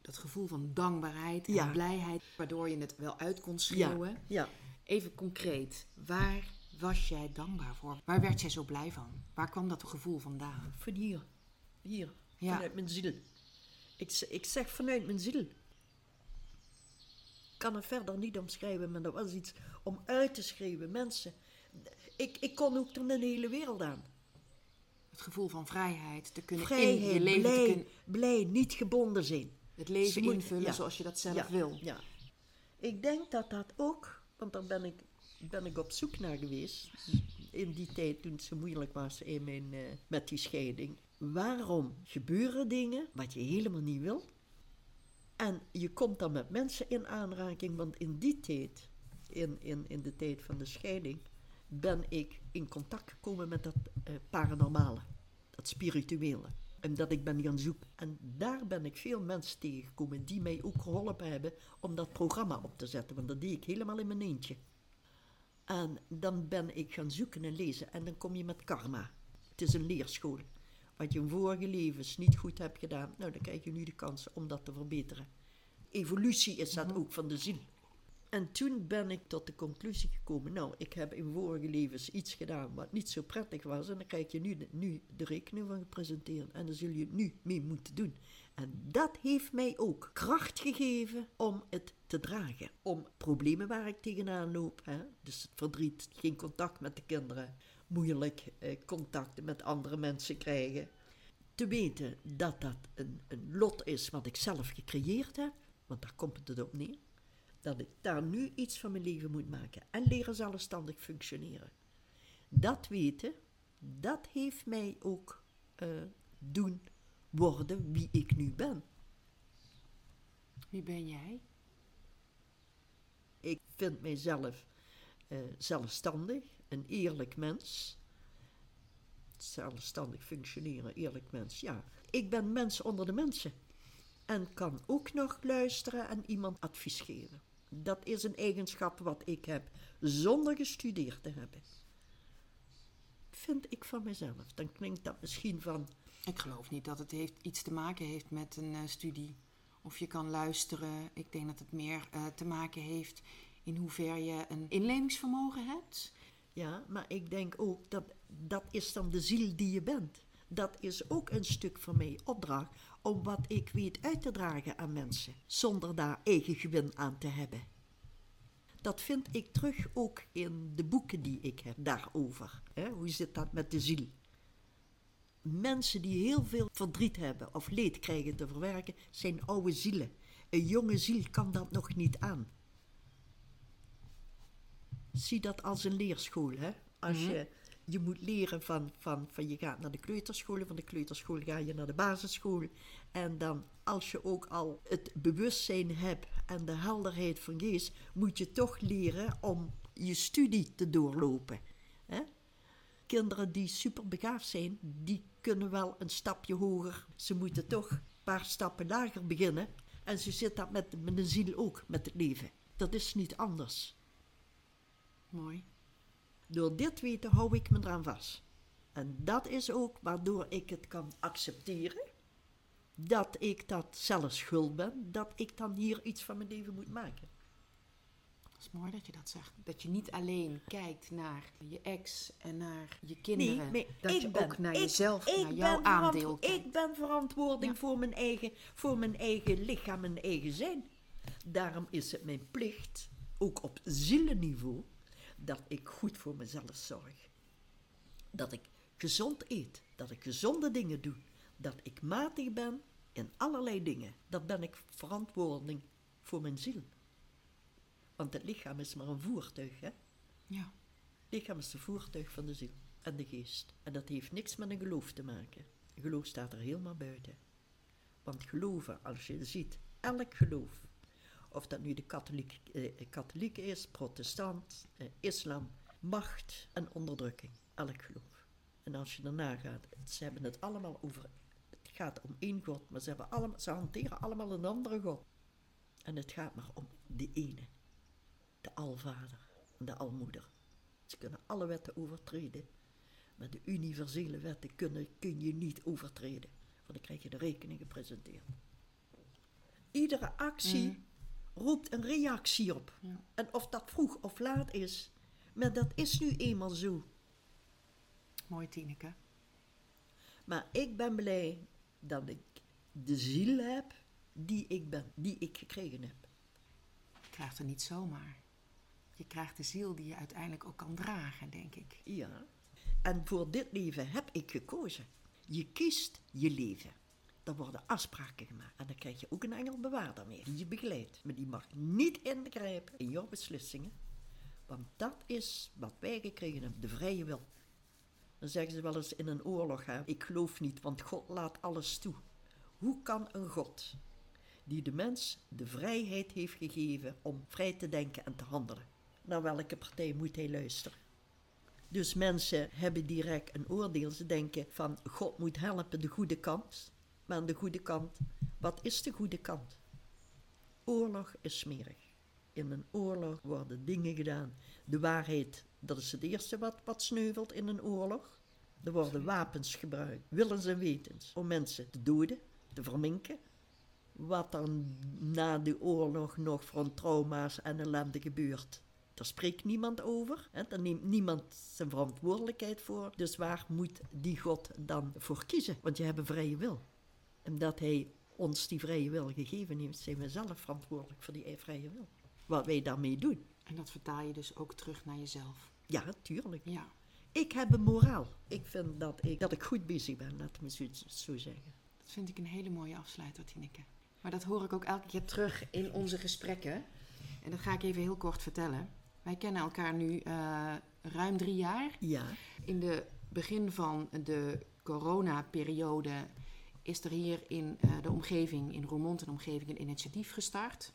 B: Dat gevoel van dankbaarheid en
A: Ja.
B: blijheid, waardoor je het wel uit kon
A: Ja,
B: schreeuwen.
A: ja.
B: Even concreet, waar was jij dankbaar voor? Waar werd jij zo blij van? Waar kwam dat gevoel vandaan?
A: Van hier. Hier.
B: Ja.
A: Vanuit mijn ziel. Ik, ik zeg vanuit mijn ziel. Ik kan het verder niet omschrijven, maar dat was iets om uit te schrijven. Mensen, ik, ik kon ook er een hele wereld aan.
B: Het gevoel van vrijheid, te kunnen in je leven
A: blij,
B: kunnen,
A: blij, niet gebonden zijn.
B: het leven
A: Ze moet-
B: invullen
A: ja.
B: zoals je dat zelf
A: ja,
B: wil.
A: Ja. Ik denk dat dat ook, want daar ben ik, ben ik op zoek naar geweest. In die tijd toen het zo moeilijk was in mijn, eh, met die scheiding. Waarom gebeuren dingen wat je helemaal niet wil? En je komt dan met mensen in aanraking, want in die tijd, in, in, in de tijd van de scheiding, ben ik in contact gekomen met dat eh, paranormale, dat spirituele. En dat ik ben gaan zoeken. En daar ben ik veel mensen tegengekomen die mij ook geholpen hebben om dat programma op te zetten, want dat deed ik helemaal in mijn eentje. En dan ben ik gaan zoeken en lezen en dan kom je met karma. Het is een leerschool. Wat je in vorige levens niet goed hebt gedaan, nou dan krijg je nu de kans om dat te verbeteren. Evolutie is dat ook van de ziel. En toen ben ik tot de conclusie gekomen, nou, ik heb in vorige levens iets gedaan wat niet zo prettig was en dan krijg je nu de, nu de rekening van gepresenteerd en dan zul je het nu mee moeten doen. En dat heeft mij ook kracht gegeven om het te dragen. Om problemen waar ik tegenaan loop, hè, dus het verdriet, geen contact met de kinderen, moeilijk eh, contact met andere mensen krijgen. Te weten dat dat een, een lot is wat ik zelf gecreëerd heb, want daar komt het op neer dat ik daar nu iets van mijn leven moet maken en leren zelfstandig functioneren. Dat weten, dat heeft mij ook eh, doen worden wie ik nu ben.
B: Wie ben jij?
A: Ik vind mijzelf eh, zelfstandig, een eerlijk mens. Zelfstandig functioneren, eerlijk mens, ja. Ik ben mens onder de mensen. En kan ook nog luisteren en iemand advies geven. Dat is een eigenschap wat ik heb zonder gestudeerd te hebben. Vind ik van mezelf. Dan klinkt dat misschien van.
B: Ik geloof niet dat het heeft, iets te maken heeft met een eh, studie. Of je kan luisteren. Ik denk dat het meer eh, te maken heeft in hoever je een inlevingsvermogen hebt.
A: Ja, maar ik denk ook dat dat is dan de ziel die je bent. Dat is ook een stuk van mijn opdracht om wat ik weet uit te dragen aan mensen, zonder daar eigen gewin aan te hebben. Dat vind ik terug ook in de boeken die ik heb daarover. Hoe zit dat met de ziel? Mensen die heel veel verdriet hebben of leed krijgen te verwerken, zijn oude zielen. Een jonge ziel kan dat nog niet aan. Zie dat als een leerschool. Hè? Als je, je moet leren van, van, van je gaat naar de kleuterschool, van de kleuterschool ga je naar de basisschool. En dan als je ook al het bewustzijn hebt en de helderheid van geest, moet je toch leren om je studie te doorlopen. Hè? Kinderen die superbegaafd zijn, die kunnen wel een stapje hoger. Ze moeten toch een paar stappen lager beginnen. En zo zit dat met, met de ziel ook, met het leven. Dat is niet anders.
B: Mooi.
A: Door dit weten hou ik me eraan vast. En dat is ook waardoor ik het kan accepteren. Dat ik dat zelf schuld ben. Dat ik dan hier iets van mijn leven moet maken.
B: Dat is mooi dat je dat zegt. Dat je niet alleen kijkt naar je ex en naar je kinderen.
A: Nee,
B: dat je
A: ben,
B: ook naar
A: ik-
B: jezelf,
A: ik
B: naar jouw aandeel kijkt.
A: Ik ben verantwoording
B: Ja.
A: voor, mijn eigen, voor mijn eigen lichaam, mijn eigen zijn. Daarom is het mijn plicht, ook op zielenniveau, dat ik goed voor mezelf zorg. Dat ik gezond eet, dat ik gezonde dingen doe, dat ik matig ben in allerlei dingen. Dat ben ik verantwoording voor mijn ziel. Want het lichaam is maar een voertuig, hè?
B: Ja.
A: lichaam is de voertuig van de ziel en de geest. En dat heeft niks met een geloof te maken. Geloof staat er helemaal buiten. Want geloven, als je ziet, elk geloof, of dat nu de katholiek, eh, katholiek is, protestant, eh, islam, macht en onderdrukking. Elk geloof. En als je daarna gaat, ze hebben het allemaal over, het gaat om één God, maar ze, hebben allemaal, ze hanteren allemaal een andere God. En het gaat maar om de ene, de Alvader en de Almoeder. Ze kunnen alle wetten overtreden, maar de universele wetten kunnen, kun je niet overtreden, want dan krijg je de rekening gepresenteerd. Iedere actie roept een reactie op.
B: Ja.
A: En of dat vroeg of laat is, maar dat is nu eenmaal zo.
B: Mooi, Tineke.
A: Maar ik ben blij dat ik de ziel heb die ik ben, die ik gekregen heb.
B: Je krijgt er niet zomaar. Je krijgt de ziel die je uiteindelijk ook kan dragen, denk ik.
A: Ja. En voor dit leven heb ik gekozen. Je kiest je leven. Er worden afspraken gemaakt. En dan krijg je ook een engelbewaarder mee. Die je begeleidt. Maar die mag niet ingrijpen in jouw beslissingen. Want dat is wat wij gekregen hebben. De vrije wil. Dan zeggen ze wel eens in een oorlog. Hè, ik geloof niet, want God laat alles toe. Hoe kan een God die de mens de vrijheid heeft gegeven om vrij te denken en te handelen. Naar welke partij moet hij luisteren? Dus mensen hebben direct een oordeel. Ze denken van God moet helpen de goede kant. Maar aan de goede kant, wat is de goede kant? Oorlog is smerig. In een oorlog worden dingen gedaan. De waarheid, dat is het eerste wat, wat sneuvelt in een oorlog. Er worden wapens gebruikt, willens en wetens, om mensen te doden, te verminken. Wat er na de oorlog nog voor trauma's en ellende gebeurt, daar spreekt niemand over. Hè? Daar neemt niemand zijn verantwoordelijkheid voor. Dus waar moet die God dan voor kiezen? Want je hebt een vrije wil. En dat hij ons die vrije wil gegeven heeft, zijn we zelf verantwoordelijk voor die vrije wil. Wat wij daarmee doen.
B: En dat vertaal je dus ook terug naar jezelf.
A: Ja, tuurlijk.
B: Ja.
A: Ik heb een moraal. Ik vind dat ik, dat ik goed bezig ben, laat me zo, zo zeggen.
B: Dat vind ik een hele mooie afsluiter, Tineke. Maar dat hoor ik ook elke keer terug in onze gesprekken. En dat ga ik even heel kort vertellen. Wij kennen elkaar nu eh, ruim drie jaar.
A: Ja.
B: In de begin van de coronaperiode is er hier in eh, de omgeving, in Roermond en omgeving, een initiatief gestart.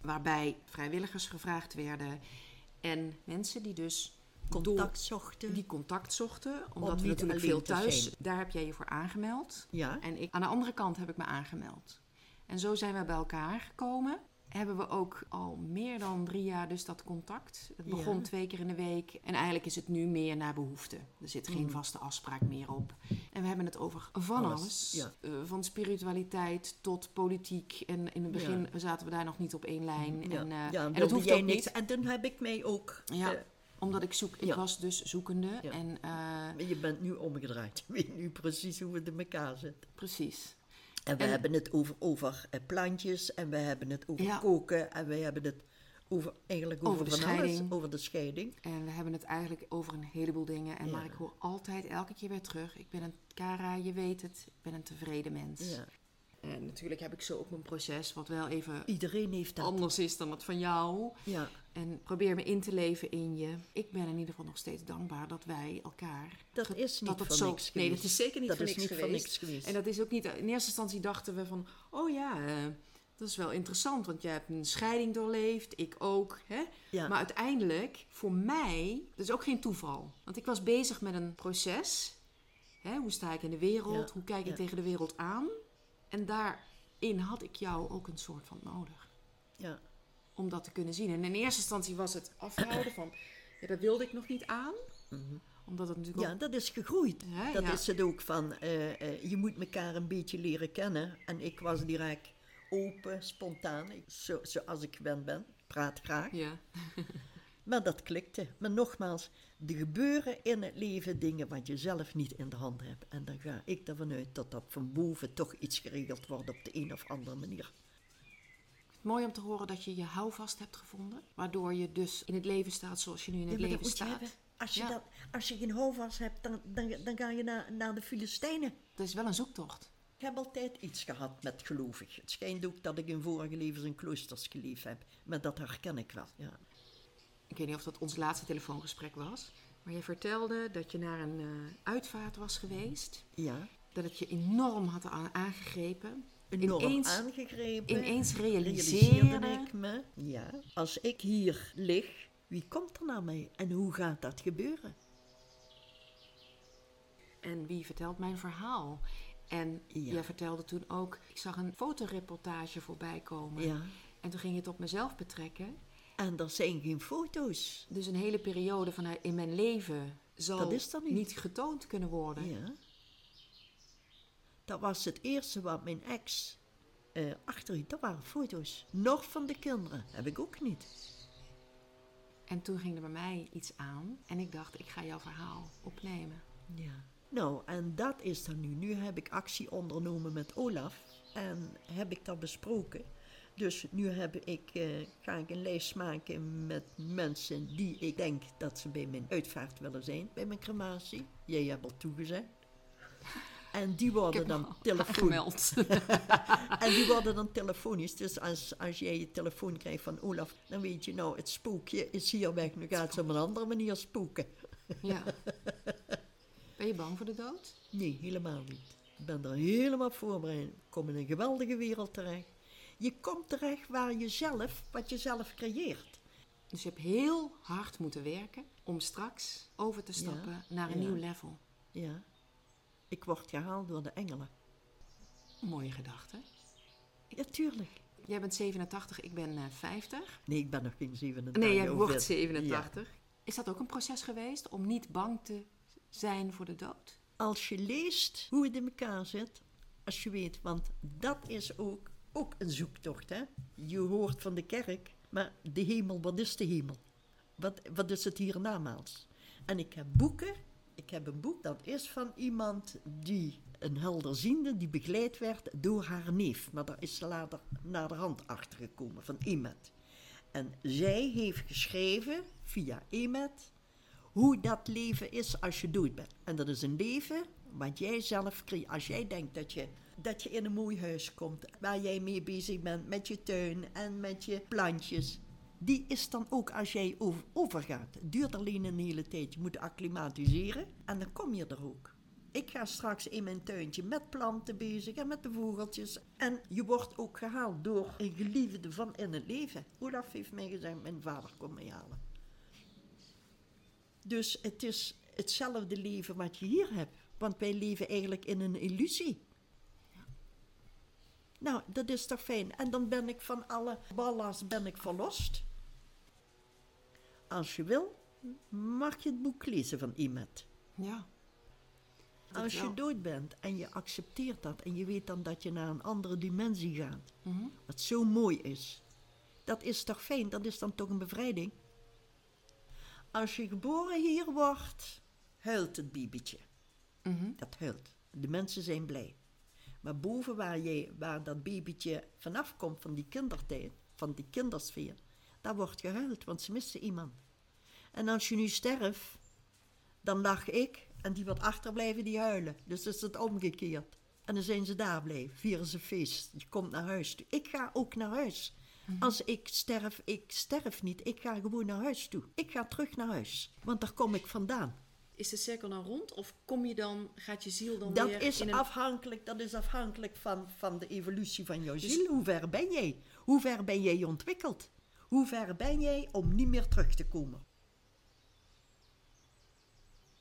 B: Waarbij vrijwilligers gevraagd werden en mensen die dus
A: Contact zochten.
B: die contact zochten. Omdat
A: Om
B: we natuurlijk veel thuis.
A: zijn.
B: Daar heb jij je voor aangemeld.
A: Ja.
B: En ik, aan de andere kant heb ik me aangemeld. En zo zijn we bij elkaar gekomen. Hebben we ook al meer dan drie jaar dus dat contact. Het begon
A: Ja.
B: twee keer in de week. En eigenlijk is het nu meer naar behoefte. Er zit geen
A: Mm.
B: vaste afspraak meer op. En we hebben het over van alles.
A: Alles, ja.
B: Eh, van spiritualiteit tot politiek. En in het begin zaten we daar nog niet op één lijn.
A: Ja,
B: En, eh, en dat hoeft
A: jij
B: ook
A: niks.
B: niet.
A: En toen heb ik mij ook...
B: Ja,
A: eh,
B: omdat ik zoek. Ik was dus zoekende. En
A: je bent nu omgedraaid. Je weet nu precies hoe het in elkaar zit.
B: precies.
A: En we
B: En-
A: hebben het over, over eh, plantjes. En we hebben het over
B: Ja.
A: koken. En we hebben het over, eigenlijk over,
B: Over de
A: van alles.
B: scheiding.
A: Over de scheiding.
B: En we hebben het eigenlijk over een heleboel dingen. En
A: Ja.
B: maar ik hoor altijd elke keer weer terug. Ik ben een Kara, je weet het. Ik ben een tevreden mens.
A: Ja.
B: En natuurlijk heb ik zo ook mijn proces, wat wel even
A: Iedereen heeft dat.
B: anders is dan het van jou.
A: Ja.
B: En probeer me in te leven in je. Ik ben in ieder geval nog steeds dankbaar dat wij elkaar.
A: Dat is niet
B: dat
A: voor
B: zo,
A: niks
B: Nee, dat is zeker niet
A: Dat is
B: niks
A: niet
B: geweest.
A: niks geweest.
B: En dat is ook niet. In eerste instantie dachten we van: oh ja, eh, dat is wel interessant, want jij hebt een scheiding doorleefd, ik ook. Hè?
A: Ja.
B: Maar uiteindelijk, voor mij, dat is ook geen toeval. Want ik was bezig met een proces. Hè? Hoe sta ik in de wereld?
A: Ja,
B: Hoe kijk ik
A: ja.
B: tegen de wereld aan? En daarin had ik jou ook een soort van nodig
A: Ja.
B: Om dat te kunnen zien. En in eerste instantie was het afhouden van, ja, dat wilde ik nog niet aan. Omdat het natuurlijk
A: Mhm. ja, dat is gegroeid. Dat
B: ja.
A: is het ook van, eh, eh, je moet elkaar een beetje leren kennen. En ik was direct open, spontaan, zo, zoals ik gewend ben. Praat graag.
B: Ja.
A: Maar dat klikte. Maar nogmaals, er gebeuren in het leven dingen wat je zelf niet in de hand hebt. En dan ga ik ervan uit dat dat van boven toch iets geregeld wordt op de een of andere manier.
B: Mooi om te horen dat je je houvast hebt gevonden. Waardoor je dus in het leven staat zoals je nu in het
A: Ja,
B: leven
A: je
B: staat.
A: Als je,
B: Ja.
A: dat, als je geen houvast hebt, dan, dan, dan ga je naar, naar de Filistijnen.
B: Dat is wel een zoektocht.
A: Ik heb altijd iets gehad met gelovig. Het schijnt ook dat ik in vorige levens in kloosters geleefd heb. Maar dat herken ik wel. Ja.
B: Ik weet niet of dat ons laatste telefoongesprek was. Maar je vertelde dat je naar een eh, uitvaart was geweest.
A: ja.
B: Dat het je enorm had aan- aangegrepen.
A: Enorm
B: Ineens-
A: aangegrepen.
B: Ineens
A: realiseerde
B: realiseerde
A: ik me. Ja. Als ik hier lig, wie komt er naar mij? En hoe gaat dat gebeuren?
B: En wie vertelt mijn verhaal? En
A: Ja.
B: jij vertelde toen ook, ik zag een fotoreportage voorbij komen.
A: Ja.
B: En toen ging je het op mezelf betrekken.
A: En er zijn geen foto's.
B: Dus een hele periode van eh, in mijn leven zal
A: Dat is er niet.
B: getoond kunnen worden.
A: Ja. Dat was het eerste wat mijn ex eh achterliet. Dat waren foto's. Nog van de kinderen. Heb ik ook niet.
B: En toen ging er bij mij iets aan. En ik dacht, ik ga jouw verhaal opnemen.
A: Ja. Nou, en dat is dan nu. Nu heb ik actie ondernomen met Olaf. En heb ik dat besproken. Dus nu heb ik, eh, ga ik een lijst maken met mensen die ik denk dat ze bij mijn uitvaart willen zijn. Bij mijn crematie. Jij hebt al toegezegd. En die worden dan telefonisch. En die worden dan telefonisch. Dus als, als jij je telefoon krijgt van Olaf, dan weet je nou, het spookje is hier weg. Nu gaat ze op een andere manier spoken.
B: ja. Ben je bang voor de dood?
A: Nee, helemaal niet. Ik ben er helemaal voorbereid. Ik kom in een geweldige wereld terecht. Je komt terecht waar je zelf, wat je zelf creëert.
B: Dus je hebt heel hard moeten werken om straks over te stappen naar een
A: ja.
B: nieuw level.
A: Ja. Ik word gehaald door de engelen.
B: Mooie gedachte.
A: Ja, tuurlijk.
B: Jij bent 87, ik ben eh 50.
A: Nee, ik ben nog geen 87.
B: Nee, jij wordt
A: dit.
B: 87. Is dat ook een proces geweest om niet bang te zijn voor de dood?
A: als je leest hoe het in elkaar zit, als je weet, want dat is ook, ook een zoektocht. Hè? Je hoort van de kerk, maar de hemel, wat is de hemel? Wat, wat is het hiernamaals? En ik heb boeken, ik heb een boek, dat is van iemand die een helderziende, die begeleid werd door haar neef. Maar daar is ze later naar de hand achtergekomen, van Emet. En zij heeft geschreven, via Emet, hoe dat leven is als je dood bent. En dat is een leven wat jij zelf. Als jij denkt dat je, dat je in een mooi huis komt, waar jij mee bezig bent met je tuin en met je plantjes. Die is dan ook als jij over, overgaat. Het duurt alleen een hele tijd. Je moet acclimatiseren en dan kom je er ook. Ik ga straks in mijn tuintje met planten bezig en met de vogeltjes. En je wordt ook gehaald door een geliefde van in het leven. Olaf heeft mij gezegd, mijn vader komt mij halen. Dus het is hetzelfde leven wat je hier hebt. Want wij leven eigenlijk in een illusie. Nou, dat is toch fijn. En dan ben ik van alle ballast ben ik verlost. Als je wil, mag je het boek lezen van iemand.
B: Ja.
A: Als je
B: wel.
A: dood bent en je accepteert dat en je weet dan dat je naar een andere dimensie gaat,
B: Mhm.
A: wat zo mooi is, dat is toch fijn, dat is dan toch een bevrijding. Als je geboren hier wordt, huilt het babytje.
B: Mhm.
A: Dat huilt. De mensen zijn blij. Maar boven waar, je, waar dat babytje vanaf komt, van die kindertijd, van die kindersfeer, daar wordt gehuild, want ze missen iemand. En als je nu sterft, dan lach ik en die wat achterblijven, die huilen. Dus is het omgekeerd. En dan zijn ze daar blijven, vieren ze feest. Je komt naar huis toe. Ik ga ook naar huis. Als ik sterf, ik sterf niet. Ik ga gewoon naar huis toe. Ik ga terug naar huis. Want daar kom ik vandaan.
B: Is de cirkel dan rond of kom je dan, gaat je ziel dan
A: Dat
B: weer
A: is,
B: in een...
A: afhankelijk, dat is afhankelijk van, van de evolutie van jouw
B: Dus-
A: ziel. Hoe ver ben jij? Hoe ver ben jij ontwikkeld? Hoe ver ben jij om niet meer terug te komen?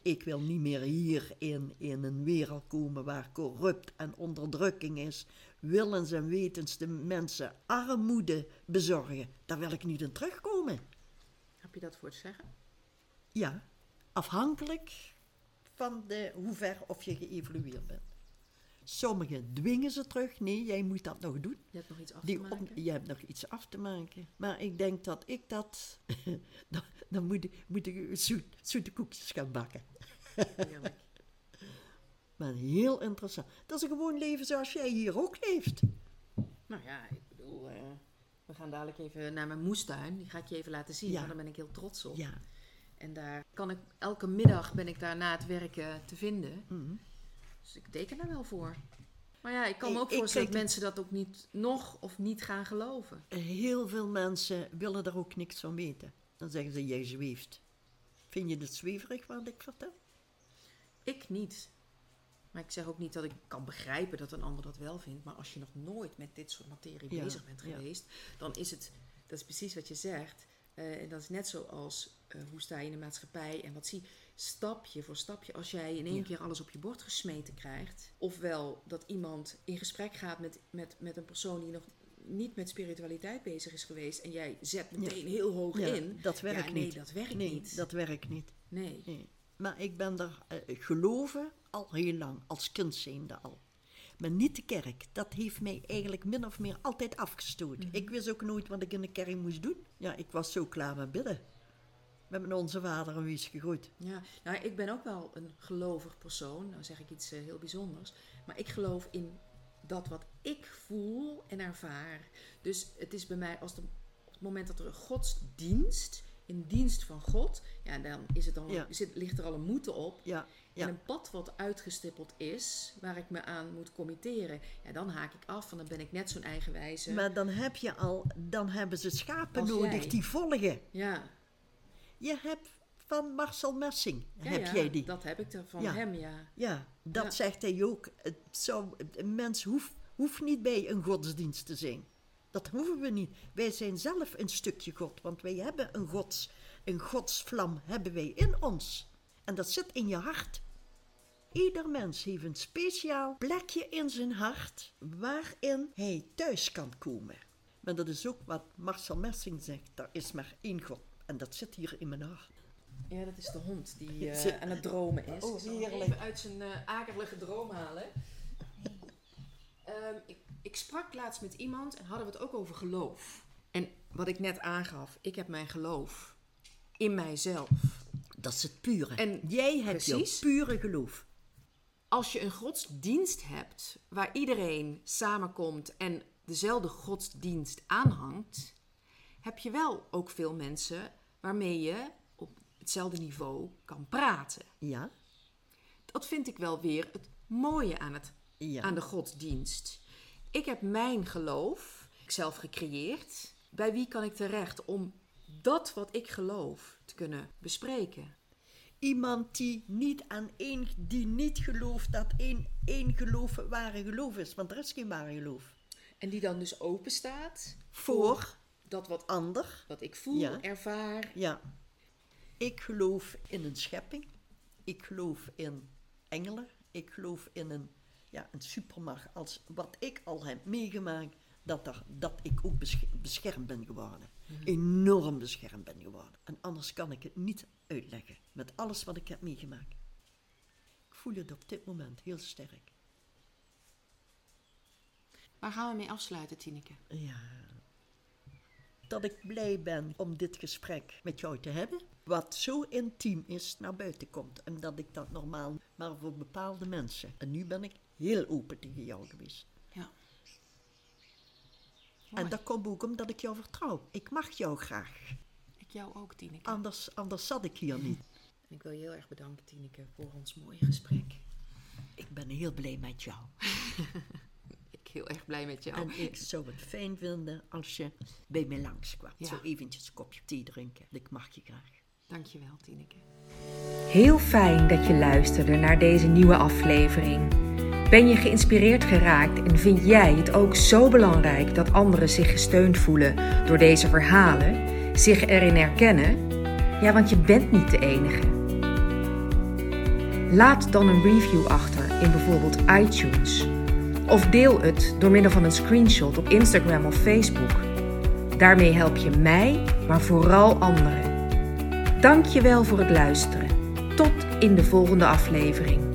A: Ik wil niet meer hier in, in een wereld komen waar corrupt en onderdrukking is, willens en wetens de mensen armoede bezorgen. Daar wil ik niet in terugkomen.
B: Heb je dat voor het zeggen?
A: Ja, afhankelijk van de, hoe ver of je geëvolueerd bent. Sommigen dwingen ze terug. Nee, jij moet dat nog doen.
B: Je hebt nog iets af
A: Die
B: te maken?
A: je hebt nog iets af te maken. Maar ik denk dat ik dat... dan dan moet, ik- moet ik zoet, zoete koekjes gaan bakken.
B: Heerlijk.
A: Maar heel interessant. Dat is een gewoon leven zoals jij hier ook leeft.
B: Nou ja, ik bedoel, eh, we gaan dadelijk even naar mijn moestuin. Die ga ik je even laten zien,
A: Ja.
B: daar ben ik heel trots op.
A: Ja.
B: En daar kan ik, elke middag ben ik daar na het werken te vinden.
A: Mhm.
B: Dus ik teken daar wel voor. Maar ja, ik kan me ook
A: ik
B: voorstellen dat mensen dat ook niet nog of niet gaan geloven.
A: Heel veel mensen willen er ook niks van weten. Dan zeggen ze, jij zweeft. Vind je het zweverig wat ik vertel?
B: Ik niet. Maar ik zeg ook niet dat ik kan begrijpen dat een ander dat wel vindt. Maar als je nog nooit met dit soort materie
A: Ja,
B: bezig bent
A: ja.
B: geweest, dan is het, dat is precies wat je zegt. Eh, en dat is net zoals eh, hoe sta je in de maatschappij en wat zie stapje voor stapje. Als jij in één
A: Ja.
B: keer alles op je bord gesmeten krijgt, ofwel dat iemand in gesprek gaat met, met, met een persoon die nog niet met spiritualiteit bezig is geweest en jij zet meteen heel hoog
A: Ja,
B: in.
A: dat werkt
B: nee,
A: niet.
B: dat werkt
A: nee,
B: niet.
A: dat werkt niet.
B: Nee.
A: Nee. Maar ik ben er eh, geloven al heel lang, als kind zijnde al. Maar niet de kerk. Dat heeft mij eigenlijk min of meer altijd afgestoten. Ik wist ook nooit wat ik in de kerk moest doen. Ja, ik was zo klaar met bidden. Met mijn onze vader en wie is gegroeid.
B: Ja, nou, ik ben ook wel een gelovig persoon. Nou zeg ik iets eh, heel bijzonders. Maar ik geloof in dat wat ik voel en ervaar. Dus het is bij mij als de, op het moment dat er een godsdienst, in dienst van God, ja, dan is het dan,
A: Ja.
B: zit, ligt er al een moeten op.
A: Ja,
B: En een pad wat uitgestippeld is, waar ik me aan moet committeren. Ja, dan haak ik af, want dan ben ik net zo'n eigenwijze.
A: Maar dan heb je al, dan hebben ze schapen
B: Als
A: nodig
B: jij.
A: die volgen.
B: ja,
A: Je hebt van Marcel Messing,
B: ja,
A: heb
B: ja,
A: jij die?
B: dat heb ik er van hem, ja.
A: Ja, dat zegt hij ook. Het zou, een mens hoeft, hoeft niet bij een godsdienst te zijn. Dat hoeven we niet. Wij zijn zelf een stukje God, want wij hebben een, gods, een godsvlam hebben wij in ons. En dat zit in je hart. Ieder mens heeft een speciaal plekje in zijn hart waarin hij thuis kan komen. Maar dat is ook wat Marcel Messing zegt. Er is maar één God. En dat zit hier in mijn hart.
B: Ja, dat is de hond die eh, aan het dromen is.
A: Oh, heerlijk.
B: even uit zijn eh, akelige droom halen. Ehm, ik, ik sprak laatst met iemand en hadden we het ook over geloof. En wat ik net aangaf, ik heb mijn geloof in mijzelf.
A: Dat is het pure.
B: En
A: jij hebt
B: precies.
A: pure geloof.
B: Als je een godsdienst hebt waar iedereen samenkomt en dezelfde godsdienst aanhangt, heb je wel ook veel mensen waarmee je op hetzelfde niveau kan praten.
A: Ja?
B: Dat vind ik wel weer het mooie aan, het,
A: Ja.
B: aan de godsdienst. Ik heb mijn geloof zelf gecreëerd. Bij wie kan ik terecht om
D: dat wat ik geloof te kunnen bespreken.
A: Iemand die niet aan één, die niet gelooft dat één, één geloof ware geloof is, want er is geen ware geloof.
D: En die dan dus open staat
A: Voor
D: dat wat,
A: ander,
D: wat ik voel,
A: Ja.
D: ervaar.
A: ja. Ik geloof in een schepping. Ik geloof in engelen. Ik geloof in een, ja, een supermacht als wat ik al heb meegemaakt, dat, er, dat ik ook besche- beschermd ben geworden. Enorm beschermd ben geworden. En anders kan ik het niet uitleggen met alles wat ik heb meegemaakt. Ik voel het op dit moment heel sterk.
D: Waar gaan we mee afsluiten, Tineke?
A: Ja. Dat ik blij ben om dit gesprek met jou te hebben. Wat zo intiem is, naar buiten komt. En dat ik dat normaal maar voor bepaalde mensen. En nu ben ik heel open tegen jou geweest.
D: Ja.
A: En dat komt ook omdat ik jou vertrouw. Ik mag jou graag.
D: Ik jou ook, Tineke.
A: Anders, anders zat ik hier niet.
D: En ik wil je heel erg bedanken, Tineke, voor ons mooie gesprek.
A: Ik ben heel blij met jou.
D: Ik heel erg blij met jou.
A: En ik zou het fijn vinden als je bij mij langskwam.
D: Ja.
A: Zo eventjes een kopje thee drinken. Ik mag je graag.
D: Dankjewel, Tineke.
B: Heel fijn dat je luisterde naar deze nieuwe aflevering. Ben je geïnspireerd geraakt en vind jij het ook zo belangrijk dat anderen zich gesteund voelen door deze verhalen, zich erin herkennen? Ja, want je bent niet de enige. Laat dan een review achter in bijvoorbeeld iTunes. Of deel het door middel van een screenshot op Instagram of Facebook. Daarmee help je mij, maar vooral anderen. Dank je wel voor het luisteren. Tot in de volgende aflevering.